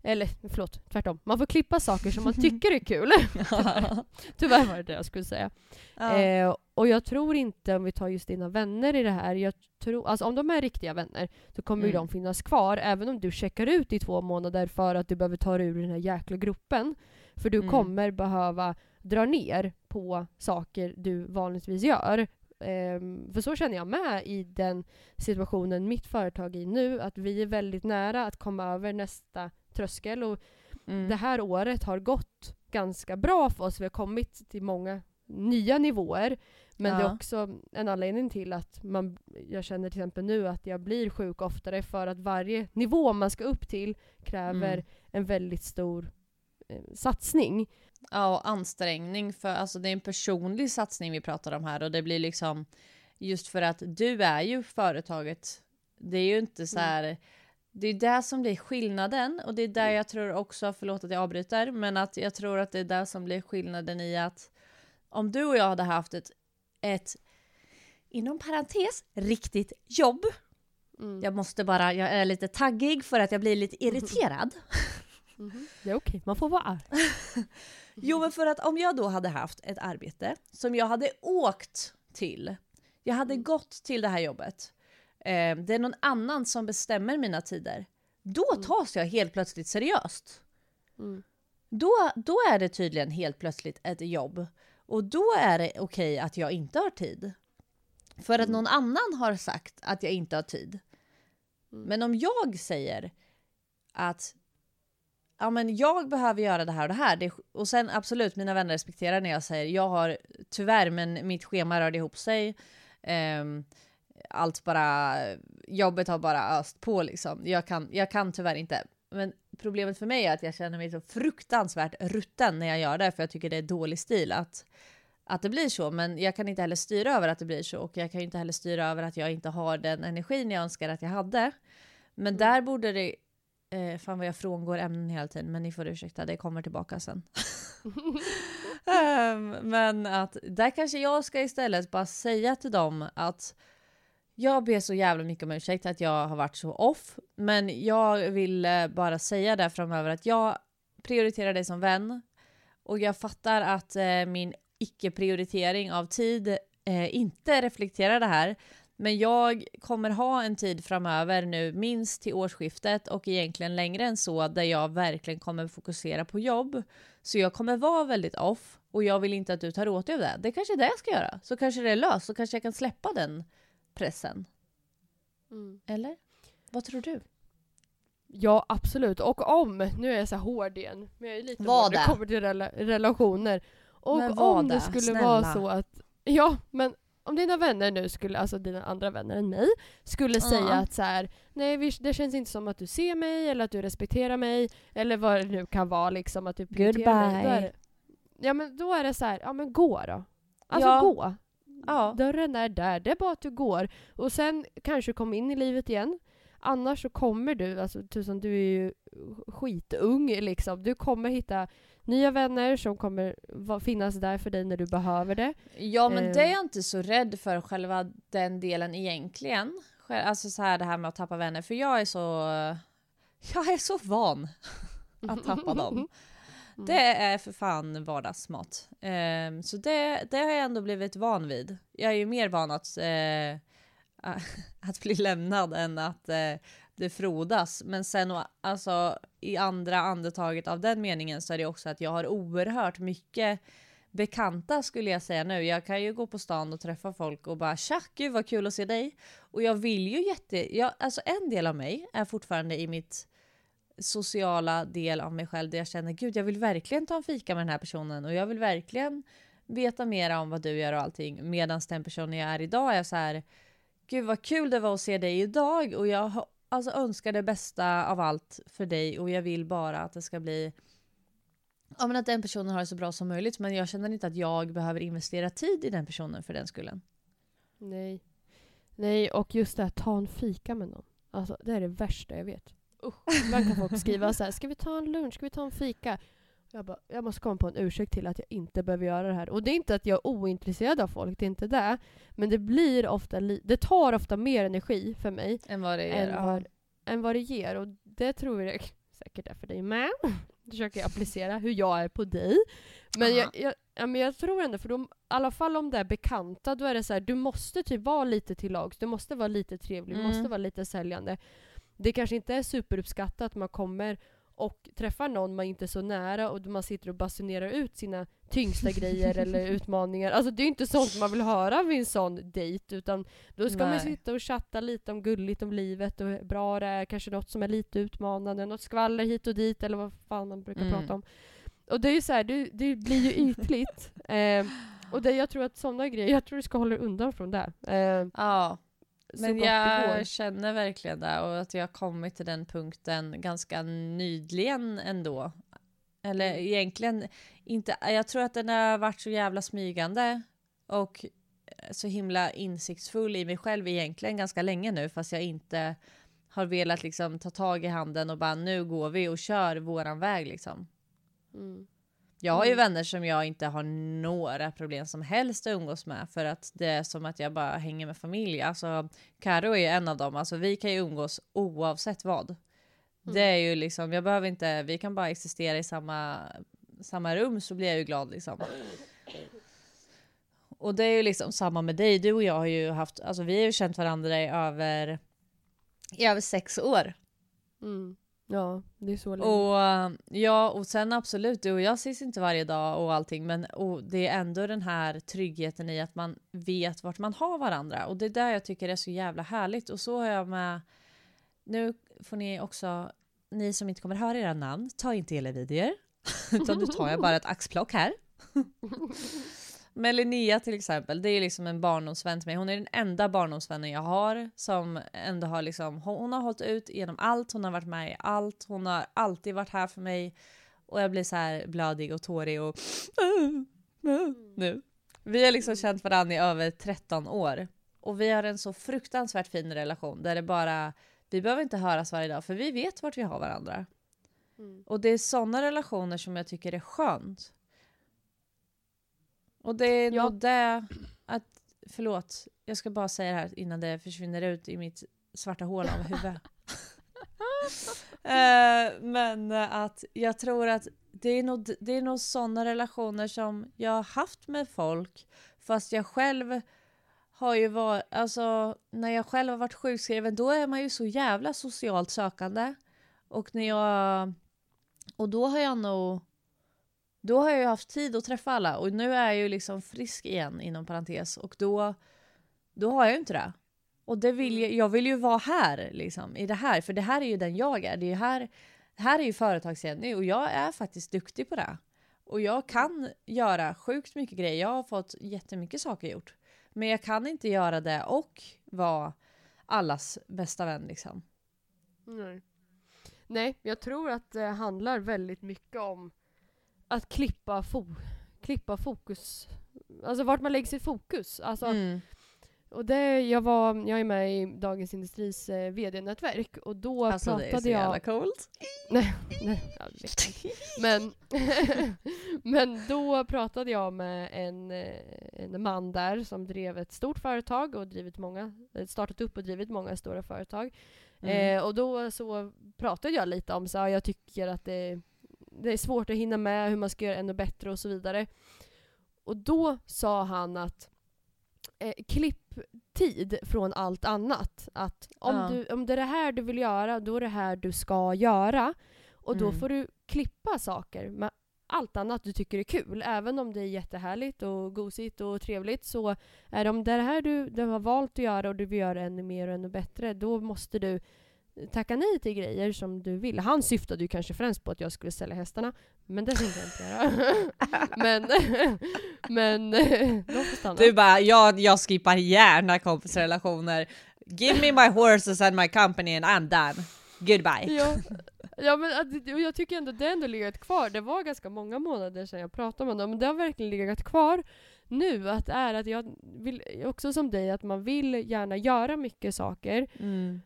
Speaker 3: Eller förlåt, tvärtom. Man får klippa saker som man tycker är kul. Tyvärr var det det jag skulle säga.
Speaker 2: ja.
Speaker 3: Eh, och jag tror inte, om vi tar just dina vänner i det här, jag tror, alltså om de är riktiga vänner, så kommer ju
Speaker 2: Mm.
Speaker 3: de finnas kvar, även om du checkar ut i två månader för att du behöver ta dig ur den här jäkla gruppen. För du
Speaker 2: Mm.
Speaker 3: kommer behöva dra ner på saker du vanligtvis gör. Ehm, för så känner jag med i den situationen mitt företag är i nu, att vi är väldigt nära att komma över nästa tröskel. Och
Speaker 2: mm.
Speaker 3: det här året har gått ganska bra för oss. Vi har kommit till många nya nivåer. Men det är
Speaker 2: Ja.
Speaker 3: också en anledning till att man, jag känner till exempel nu att jag blir sjuk oftare för att varje nivå man ska upp till kräver
Speaker 2: Mm.
Speaker 3: en väldigt stor eh, satsning.
Speaker 2: Ja, och ansträngning för alltså det är en personlig satsning vi pratar om här och det blir liksom just för att du är ju företaget. Det är ju inte så här. Det är det som blir skillnaden och det är där jag tror också, förlåt att jag avbryter, men att jag tror att det är där som blir skillnaden i att om du och jag hade haft ett, ett inom parentes, riktigt jobb.
Speaker 3: Mm.
Speaker 2: Jag måste bara, jag är lite taggig för att jag blir lite irriterad.
Speaker 3: Mhm. Det är okej, man får vara arg.
Speaker 2: Jo, men för att om jag då hade haft ett arbete som jag hade åkt till. Jag hade
Speaker 3: Mm.
Speaker 2: gått till det här jobbet. Eh, det är någon annan som bestämmer mina tider. Då
Speaker 3: Mm.
Speaker 2: tas jag helt plötsligt seriöst.
Speaker 3: Mm.
Speaker 2: Då, då är det tydligen helt plötsligt ett jobb. Och då är det okej att jag inte har tid. För att
Speaker 3: Mm.
Speaker 2: någon annan har sagt att jag inte har tid.
Speaker 3: Mm.
Speaker 2: Men om jag säger att ja, men jag behöver göra det här och det här. Det, och sen absolut, mina vänner respekterar när jag säger jag har tyvärr, men mitt schema rörde ihop sig. Ehm, allt bara, jobbet har bara öst på liksom. Jag kan, jag kan tyvärr inte. Men problemet för mig är att jag känner mig så fruktansvärt rutten när jag gör det, för jag tycker det är dålig stil att, att det blir så. Men jag kan inte heller styra över att det blir så och jag kan ju inte heller styra över att jag inte har den energin jag önskar att jag hade. Men
Speaker 3: Mm.
Speaker 2: där borde det, eh, fan vad jag frångår ämnen hela tiden, men ni får ursäkta, det kommer tillbaka sen. Ehm, men att där kanske jag ska istället bara säga till dem att jag ber så jävla mycket om ursäkt att jag har varit så off, men jag vill eh, bara säga det framöver att jag prioriterar dig som vän och jag fattar att eh, min icke-prioritering av tid eh, inte reflekterar det här. Men jag kommer ha en tid framöver nu, minst till årsskiftet och egentligen längre än så, där jag verkligen kommer fokusera på jobb. Så jag kommer vara väldigt off och jag vill inte att du tar åt dig av det. Det är kanske är det jag ska göra. Så kanske det är löst, så kanske jag kan släppa den pressen.
Speaker 3: Mm.
Speaker 2: Eller? Vad tror du?
Speaker 3: Ja, absolut. Och om, nu är jag så hård igen, men jag är lite
Speaker 2: Vad
Speaker 3: hård när det kommer till rela relationer. Och om det
Speaker 2: det?
Speaker 3: skulle
Speaker 2: Snälla.
Speaker 3: vara så att, ja, men om dina vänner nu skulle, alltså dina andra vänner än mig, skulle säga
Speaker 2: Ja.
Speaker 3: att så här, nej vi, det känns inte som att du ser mig eller att du respekterar mig eller vad det nu kan vara liksom att du prioriterar mig. Då är
Speaker 2: Goodbye.
Speaker 3: ja men då är det så här, ja men gå då. Alltså
Speaker 2: Ja.
Speaker 3: gå.
Speaker 2: Ja.
Speaker 3: Dörren är där, det är bara att du går. Och sen kanske kom in i livet igen. Annars så kommer du, alltså tusan du är ju skitung liksom. Du kommer hitta nya vänner som kommer finnas där för dig när du behöver det.
Speaker 2: Ja men
Speaker 3: Eh.
Speaker 2: det är jag inte så rädd för själva den delen egentligen. Alltså så här det här med att tappa vänner, för jag är så... Jag är så van att tappa dem.
Speaker 3: Mm.
Speaker 2: Det är för fan vardagsmat. Ehm, så det, det har jag ändå blivit van vid. Jag är ju mer van att, eh, att bli lämnad än att eh, det frodas. Men sen alltså, i andra andetaget av den meningen så är det också att jag har oerhört mycket bekanta skulle jag säga nu. Jag kan ju gå på stan och träffa folk och bara tja, gud vad kul att se dig. Och jag vill ju jätte, jag, alltså en del av mig är fortfarande i mitt sociala del av mig själv där jag känner gud jag vill verkligen ta en fika med den här personen och jag vill verkligen veta mer om vad du gör och allting. Medan den personen jag är idag är så här gud vad kul det var att se dig idag och jag har- alltså, önskar det bästa av allt för dig och jag vill bara att det ska bli Ja men att den personen har det så bra som möjligt men jag känner inte att jag behöver investera tid i den personen för den skullen.
Speaker 3: Nej. Nej, och just det här, ta en fika med någon. Alltså det är det värsta jag vet. Usch. Ibland kan folk skriva så här, ska vi ta en lunch, ska vi ta en fika? Jag, bara, jag måste komma på en ursäkt till att jag inte behöver göra det här. Och det är inte att jag är ointresserad av folk, det är inte det. Men det blir ofta, det tar ofta mer energi för mig
Speaker 2: Än vad det är.
Speaker 3: än vad, än vad det ger. Och det tror jag säkert är för dig med. Försöker jag applicera hur jag är på dig. Men jag, jag, ja, men jag tror ändå, för de, i alla fall om det är bekanta, då är det så här, du måste typ vara lite till lags, du måste vara lite trevlig, du
Speaker 2: Mm.
Speaker 3: måste vara lite säljande. Det kanske inte är superuppskattat att man kommer och träffar någon man inte är så nära och man sitter och basunerar ut sina tyngsta grejer eller utmaningar. Alltså det är inte sånt man vill höra vid en sån dejt utan då ska man
Speaker 2: Nej.
Speaker 3: sitta och chatta lite om gulligt om livet och hur bra det är, kanske något som är lite utmanande, något skvaller hit och dit eller vad fan man brukar
Speaker 2: Mm.
Speaker 3: prata om. Och det är ju så här, det, det blir ju ytligt. Eh, Och det, jag tror att sådana grejer, jag tror du ska hålla dig undan från det. Eh,
Speaker 2: Ja, men jag känner verkligen det och att jag har kommit till den punkten ganska nyligen ändå. Eller
Speaker 3: Mm.
Speaker 2: egentligen inte, jag tror att den har varit så jävla smygande och så himla insiktsfull i mig själv egentligen ganska länge nu fast jag inte har velat liksom ta tag i handen och bara nu går vi och kör våran väg liksom.
Speaker 3: Mm.
Speaker 2: Jag har ju
Speaker 3: Mm.
Speaker 2: vänner som jag inte har några problem som helst att umgås med för att det är som att jag bara hänger med familj. Alltså Karo är ju en av dem, alltså vi kan ju umgås oavsett vad. Det är ju liksom, jag behöver inte, vi kan bara existera i samma, samma rum så blir jag ju glad liksom. Och det är ju liksom samma med dig, du och jag har ju haft, alltså vi har ju känt varandra i över, i över sex år.
Speaker 3: Mm. Ja, det är så länge.
Speaker 2: Och eh, ja, och sen absolut, du och jag ses inte varje dag och allting, men och det är ändå den här tryggheten i att man vet vart man har varandra. Och det är där jag tycker är så jävla härligt. Och så har jag med, nu får ni också, ni som inte kommer höra era namn, ta inte hela videor. Utan nu tar jag bara ett axplock här. Men Linnea till exempel, det är liksom en barndomsvän till mig. Hon är den enda barndomsvännen jag har som ändå har liksom, hon, har hållit ut genom allt, hon har varit med i allt, hon har alltid varit här för mig. Och jag blir så här blödig och tårig och nu. Vi har liksom känt varandra i över 13 år. Och vi har en så fruktansvärt fin relation där det bara, vi behöver inte höras varje dag för vi vet vart vi har varandra.
Speaker 3: Mm.
Speaker 2: Och det är sådana relationer som jag tycker är skönt. Och det är
Speaker 3: Ja.
Speaker 2: nog det att, förlåt, jag ska bara säga det här innan det försvinner ut i mitt svarta hål av huvud. Eh, men att jag tror att det är nog, det är nog sådana relationer som jag har haft med folk fast jag själv har ju varit, alltså när jag själv har varit sjukskriven då är man ju så jävla socialt sökande. Och när jag, och då har jag nog, då har jag ju haft tid att träffa alla och nu är jag ju liksom frisk igen inom parentes och då, då har jag ju inte det. Och det vill jag, jag vill ju vara här liksom i det här för det här är ju den jag är. Det är ju här, här är ju företags-Jenny och jag är faktiskt duktig på det. Och jag kan göra sjukt mycket grejer. Jag har fått jättemycket saker gjort. Men jag kan inte göra det och vara allas bästa vän liksom.
Speaker 3: Nej. Nej, jag tror att det handlar väldigt mycket om att klippa, fo- klippa fokus. Alltså vart man lägger sitt fokus. Alltså,
Speaker 2: Mm.
Speaker 3: och det, jag, var, jag är med i Dagens Industris eh, VD-nätverk och då
Speaker 2: Alltså det är så
Speaker 3: pratade
Speaker 2: jävla
Speaker 3: jag...
Speaker 2: coolt.
Speaker 3: Nej, ja, det vet jag inte. men, men då pratade jag med en, eh, en man där som drev ett stort företag och drivit många, eh, startat upp och drivit många stora företag.
Speaker 2: Mm.
Speaker 3: Eh, och då så pratade jag lite om så jag tycker att det, det är svårt att hinna med hur man ska göra ännu bättre och så vidare. Och då sa han att eh, klipp tid från allt annat. Att om,
Speaker 2: Ja.
Speaker 3: du, om det är det här du vill göra, då är det här du ska göra. Och då
Speaker 2: Mm.
Speaker 3: får du klippa saker med allt annat du tycker är kul. Även om det är jättehärligt och gosigt och trevligt så är det om det är det här du, du har valt att göra och du vill göra ännu mer och ännu bättre, då måste du tacka nej till grejer som du vill. Han syftade ju kanske främst på att jag skulle sälja hästarna, men det tänkte jag inte göra. men, men de får stanna.
Speaker 2: Du bara, jag, jag skippar gärna kompisrelationer. Give me my horses and my company and I'm done. Goodbye.
Speaker 3: Ja, ja men jag tycker ändå det ändå legat kvar. Det var ganska många månader sedan jag pratade med honom, men det har verkligen legat kvar nu. Att det är att jag vill, också som dig, att man vill gärna göra mycket saker.
Speaker 2: Mm.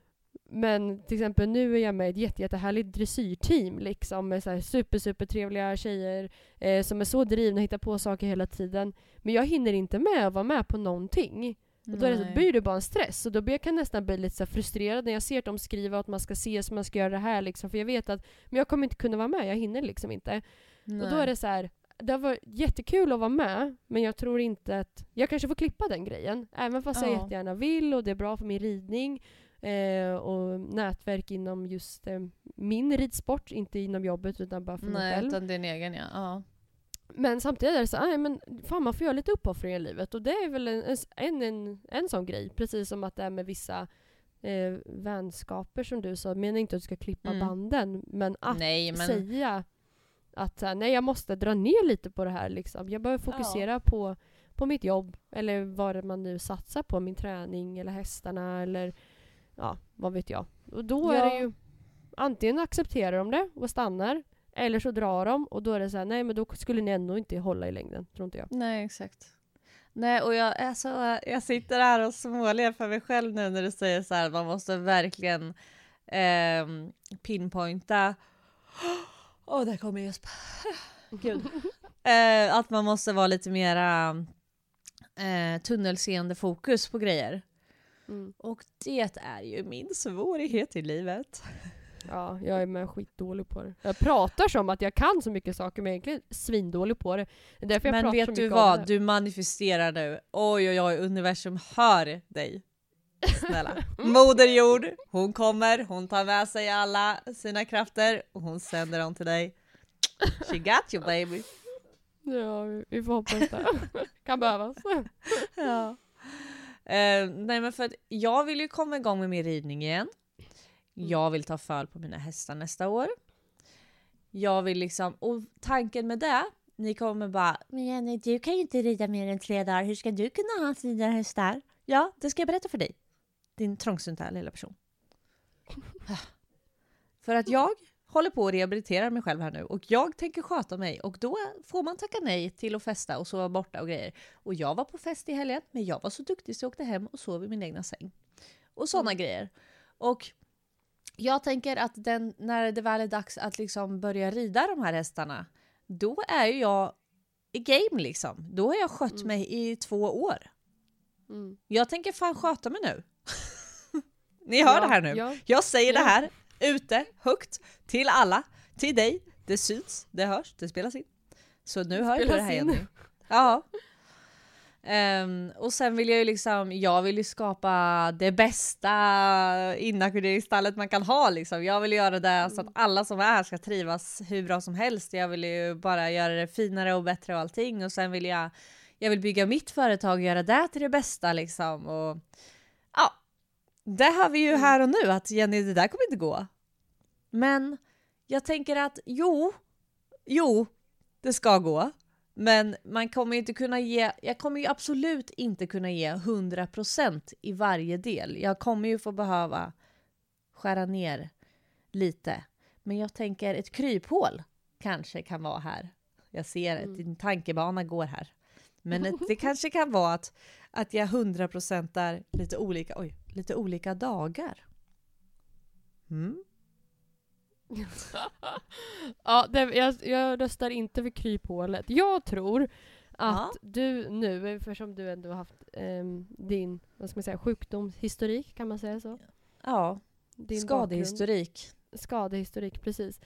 Speaker 3: Men till exempel nu är jag med i ett jätte, jättehärligt dressyrteam liksom, med så här super, super trevliga tjejer eh, som är så drivna och hittar på saker hela tiden. Men jag hinner inte med att vara med på någonting. Och då är det, så,
Speaker 2: Nej.
Speaker 3: blir det bara en stress. Och då blir- jag kan nästan bli lite så frustrerad när jag ser att de skriver att man ska ses, man ska göra det här liksom. För jag vet att men jag kommer inte kunna vara med, jag hinner liksom inte. Och då är det så här, det varit jättekul att vara med, men jag tror inte att... Jag kanske får klippa den grejen. Även fast jag
Speaker 2: Ja.
Speaker 3: jättegärna vill och det är bra för min ridning eh, och nätverk inom just eh, min ridsport, inte inom jobbet utan bara för mig
Speaker 2: Nej,
Speaker 3: själv.
Speaker 2: utan din egen ja. ja.
Speaker 3: Men samtidigt är det så nej, men fan man får göra lite uppoffringar i livet och det är väl en, en, en, en sån grej. Precis som att det är med vissa eh, vänskaper som du sa. Jag menar inte att du ska klippa
Speaker 2: Mm.
Speaker 3: banden, men att
Speaker 2: Nej, men
Speaker 3: säga att nej jag måste dra ner lite på det här liksom. Jag behöver fokusera på, på mitt jobb eller vad man nu satsar på, min träning eller hästarna eller ja, vad vet jag. Och då är det
Speaker 2: Ja.
Speaker 3: ju antingen accepterar de det och stannar eller så drar de och då är det så här, nej men då skulle ni ändå inte hålla i längden, tror inte jag.
Speaker 2: Nej, exakt. Nej, och jag, är så, jag sitter här och småler för mig själv nu när du säger så här, man måste verkligen ehm, pinpointa. Åh, där kommer just. Gud. Eh, att man måste vara lite mera eh, tunnelseende fokus på grejer.
Speaker 3: Mm.
Speaker 2: Och det är ju min svårighet i livet.
Speaker 3: Ja, jag är med skitdålig på det. Jag pratar som att jag kan så mycket saker men egentligen svindålig på det. Det är därför jag
Speaker 2: Men
Speaker 3: pratar
Speaker 2: vet du vad? Du manifesterar nu. Oj oj oj, universum hör dig. Snälla. Moder jord, hon kommer, hon tar med sig alla sina krafter och hon sänder dem till dig. She got you baby.
Speaker 3: Ja, vi- vi får hoppas det. kan behövas.
Speaker 2: Ja. Eh, nej men för att jag vill ju komma igång med min ridning igen. Jag vill ta föl på mina hästar nästa år. Jag vill liksom, och tanken med det, ni kommer bara Men Jenny, du kan ju inte rida mer än tre dagar, hur ska du kunna ha dina hästar? Ja, det ska jag berätta för dig. Din trångsynta lilla person. för att jag håller på att rehabilitera mig själv här nu och jag tänker sköta mig och då får man tacka nej till att festa och sova borta och grejer. Och jag var på fest i helgen, men jag var så duktig så jag åkte hem och sov i min egna säng. Och sådana grejer. Och jag tänker att den, när det väl är dags att liksom börja rida de här hästarna, då är ju jag i game liksom. Då har jag skött
Speaker 3: Mm.
Speaker 2: mig i två år.
Speaker 3: Mm.
Speaker 2: Jag tänker fan sköta mig nu. Ni hör
Speaker 3: Ja,
Speaker 2: det här nu.
Speaker 3: Ja,
Speaker 2: Jag säger
Speaker 3: Ja.
Speaker 2: det här ute, högt, till alla, till dig. Det syns, det hörs, det spelas in. Så nu hör du det här. Jenny. Ja. Ehm, och sen vill jag ju liksom, jag vill ju skapa det bästa inackorderingsstallet man kan ha liksom. Jag vill göra det så att alla som är här ska trivas hur bra som helst. Jag vill ju bara göra det finare och bättre och allting och sen vill jag, jag vill bygga mitt företag och göra det till det bästa liksom. Och ja, det har vi ju här och nu att Jenny, det där kommer inte gå. Men jag tänker att jo, jo, det ska gå. Men man kommer inte kunna ge, jag kommer ju absolut inte kunna ge 100% i varje del. Jag kommer ju få behöva skära ner lite. Men jag tänker ett kryphål kanske kan vara här. Jag ser att
Speaker 3: Mm.
Speaker 2: din tankebana går här. Men ett, det kanske kan vara att, att jag 100% lite olika, oj, lite olika dagar. Mm.
Speaker 3: ja det, jag, jag röstar inte för kryphålet. Jag tror att
Speaker 2: Ja.
Speaker 3: du nu, eftersom du ändå har haft ehm, din vad ska man säga, sjukdomshistorik, kan man säga så?
Speaker 2: Ja,
Speaker 3: Din
Speaker 2: skadehistorik.
Speaker 3: bakgrund- Skadehistorik, precis.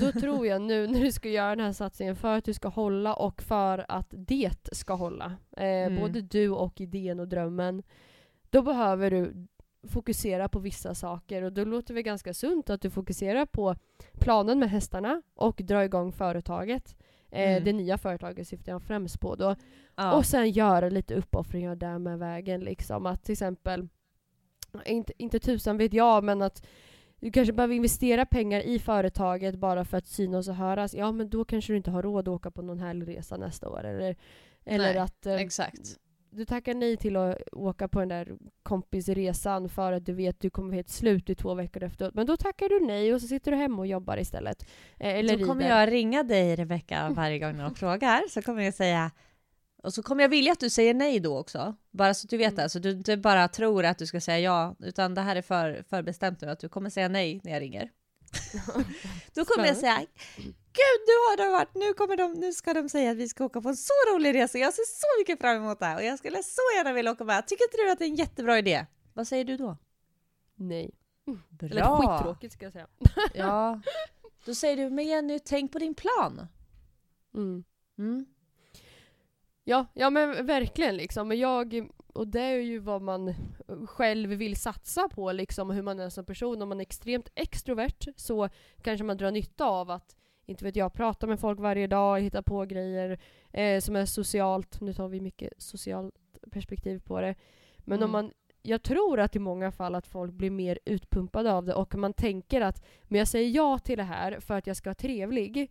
Speaker 3: Då tror jag nu när du ska göra den här satsningen för att du ska hålla och för att det ska hålla, eh,
Speaker 2: Mm.
Speaker 3: både du och idén och drömmen, då behöver du fokusera på vissa saker och då låter det ganska sunt att du fokuserar på planen med hästarna och dra igång företaget. Eh,
Speaker 2: Mm.
Speaker 3: Det nya företaget syftar jag främst på då.
Speaker 2: Ja.
Speaker 3: Och sen göra lite uppoffringar där med vägen. Liksom. Att till exempel, inte, inte tusan vet jag, men att du kanske behöver investera pengar i företaget bara för att synas och höras. Ja, men då kanske du inte har råd att åka på någon härlig resa nästa år. Eller, eller
Speaker 2: Nej,
Speaker 3: att eh,
Speaker 2: Exakt.
Speaker 3: du tackar nej till att åka på den där kompisresan för att du vet att du kommer helt slut i två veckor efteråt. Men då tackar du nej och så sitter du hemma och jobbar istället. Eh, eller
Speaker 2: Då kommer
Speaker 3: rider.
Speaker 2: jag ringa dig Rebecka varje gång någon frågar. Så kommer jag säga och så kommer jag vilja att du säger nej då också. Bara så att du vet
Speaker 3: Mm.
Speaker 2: det. Så du inte bara tror att du ska säga ja. Utan det här är för, förbestämt nu att du kommer säga nej när jag ringer. Då kommer jag säga Gud nu har de varit, nu, kommer de, nu ska de säga att vi ska åka på en så rolig resa. Jag ser så mycket fram emot det här och jag skulle så gärna vilja åka med. Tycker inte du att det är en jättebra idé? Vad säger du då?
Speaker 3: Nej.
Speaker 2: Bra!
Speaker 3: skittråkigt ska jag säga.
Speaker 2: Ja. Då säger du, men Jenny, tänk på din plan.
Speaker 3: Mm.
Speaker 2: Mm.
Speaker 3: Ja, ja men verkligen liksom. Men jag, och det är ju vad man själv vill satsa på liksom, hur man är som person. Om man är extremt extrovert så kanske man drar nytta av att, inte vet jag, prata med folk varje dag, hitta på grejer eh, som är socialt. Nu tar vi mycket socialt perspektiv på det. Men om
Speaker 2: Mm.
Speaker 3: man jag tror att i många fall att folk blir mer utpumpade av det och man tänker att men jag säger ja till det här för att jag ska vara trevlig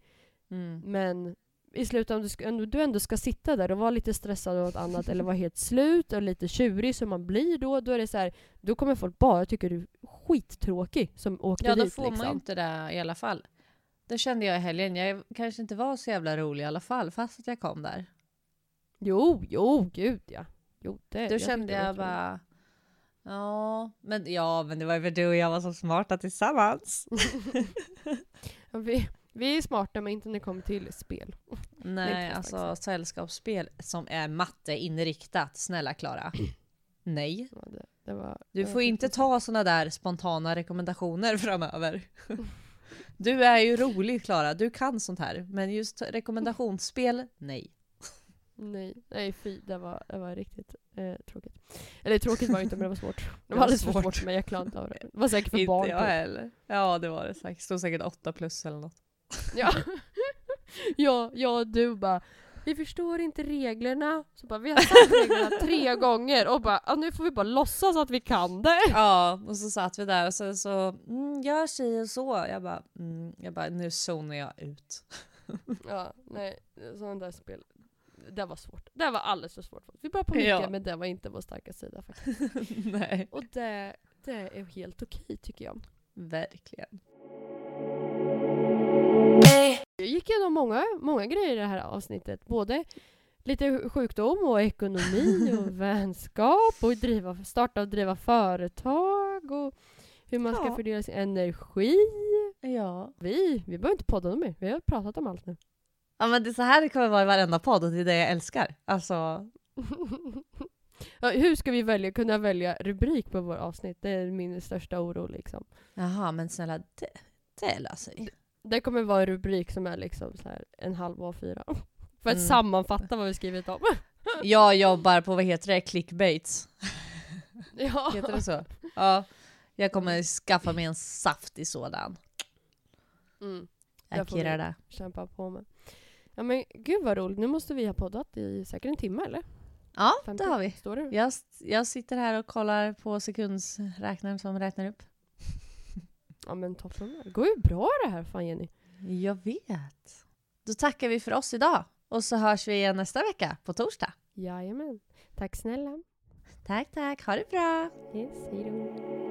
Speaker 2: Mm.
Speaker 3: men i slutet om du, ska, om du ändå ska sitta där och vara lite stressad och något annat eller vara helt slut och lite tjurig som man blir då, då är det så här, då kommer folk bara tycka du är skittråkig som åkte
Speaker 2: Ja, då
Speaker 3: dit
Speaker 2: får man
Speaker 3: liksom.
Speaker 2: ju inte det i alla fall. Det kände jag i helgen. Jag kanske inte var så jävla rolig i alla fall, fast att jag kom där.
Speaker 3: Jo, jo, gud ja. Jo, det,
Speaker 2: Då
Speaker 3: tyckte
Speaker 2: kände jag bara... Ja men, ja, men det var ju för du och jag var så smarta tillsammans.
Speaker 3: Vi, vi är smarta men inte när det kommer till spel.
Speaker 2: Nej,
Speaker 3: inte
Speaker 2: alltså sällskapsspel som är matteinriktat. Snälla Klara. Nej.
Speaker 3: Ja, det, det var,
Speaker 2: Du
Speaker 3: det
Speaker 2: får inte ta såna där spontana rekommendationer framöver. Du är ju rolig Klara, du kan sånt här. Men just rekommendationsspel, nej.
Speaker 3: Nej, nej fy, det var, det var riktigt eh, tråkigt. Eller tråkigt var det inte men det var svårt. Det
Speaker 2: var
Speaker 3: var alldeles för
Speaker 2: svårt.
Speaker 3: svårt men jag klarade inte av det. Det var säkert för
Speaker 2: Inte
Speaker 3: barn.
Speaker 2: jag
Speaker 3: typ.
Speaker 2: heller. Ja det var det säkert. Stod säkert 8 plus eller något.
Speaker 3: Ja. ja, ja, du bara vi förstår inte reglerna. Så bara, vi har sagt reglerna tre gånger och bara, nu får vi bara låtsas att vi kan det.
Speaker 2: Ja, och så satt vi där och så, så mm, gör si och så. Jag bara, mm, jag bara, nu zonar jag ut.
Speaker 3: Ja, nej, sådana där spel. Det var svårt. Det var alldeles för svårt. Vi började på mycket
Speaker 2: Ja.
Speaker 3: men det var inte vår starka sida faktiskt.
Speaker 2: nej.
Speaker 3: Och det, det är helt okej tycker jag.
Speaker 2: Verkligen.
Speaker 3: Gick igenom många, många grejer i det här avsnittet. Både lite sjukdom och ekonomi och vänskap och driva, starta och driva företag och hur man ska
Speaker 2: Ja.
Speaker 3: fördela sin energi.
Speaker 2: Ja.
Speaker 3: Vi, vi behöver inte podda mer. Vi har pratat om allt nu.
Speaker 2: Ja men det är så här det kommer vara i varenda podd och det är det jag älskar. Alltså,
Speaker 3: ja, hur ska vi välja, kunna välja rubrik på vårt avsnitt? Det är min största oro liksom.
Speaker 2: jaha men snälla det, det löser vi.
Speaker 3: Det kommer vara en rubrik som är liksom så här en halv A4. För att
Speaker 2: Mm.
Speaker 3: sammanfatta vad vi skrivit om.
Speaker 2: Jag jobbar på, vad heter det, clickbaits.
Speaker 3: ja.
Speaker 2: Heter det så? Ja. Jag kommer skaffa mig en saftig sådan.
Speaker 3: Mm.
Speaker 2: Jag
Speaker 3: får
Speaker 2: kirrar det.
Speaker 3: kämpa på med. Ja men gud vad roligt, nu måste vi ha poddat i säkert en timme eller?
Speaker 2: Ja,
Speaker 3: 50?
Speaker 2: det har vi.
Speaker 3: Står det?
Speaker 2: Jag, jag sitter här och kollar på sekundsräknaren som räknar upp.
Speaker 3: Ja men toppen. Det går ju bra det här fan Jenny.
Speaker 2: Jag vet. Då tackar vi för oss idag. Och så hörs vi igen nästa vecka på torsdag.
Speaker 3: Jajamän. Tack snälla.
Speaker 2: Tack, tack. Ha det bra.
Speaker 3: Yes, hejdå.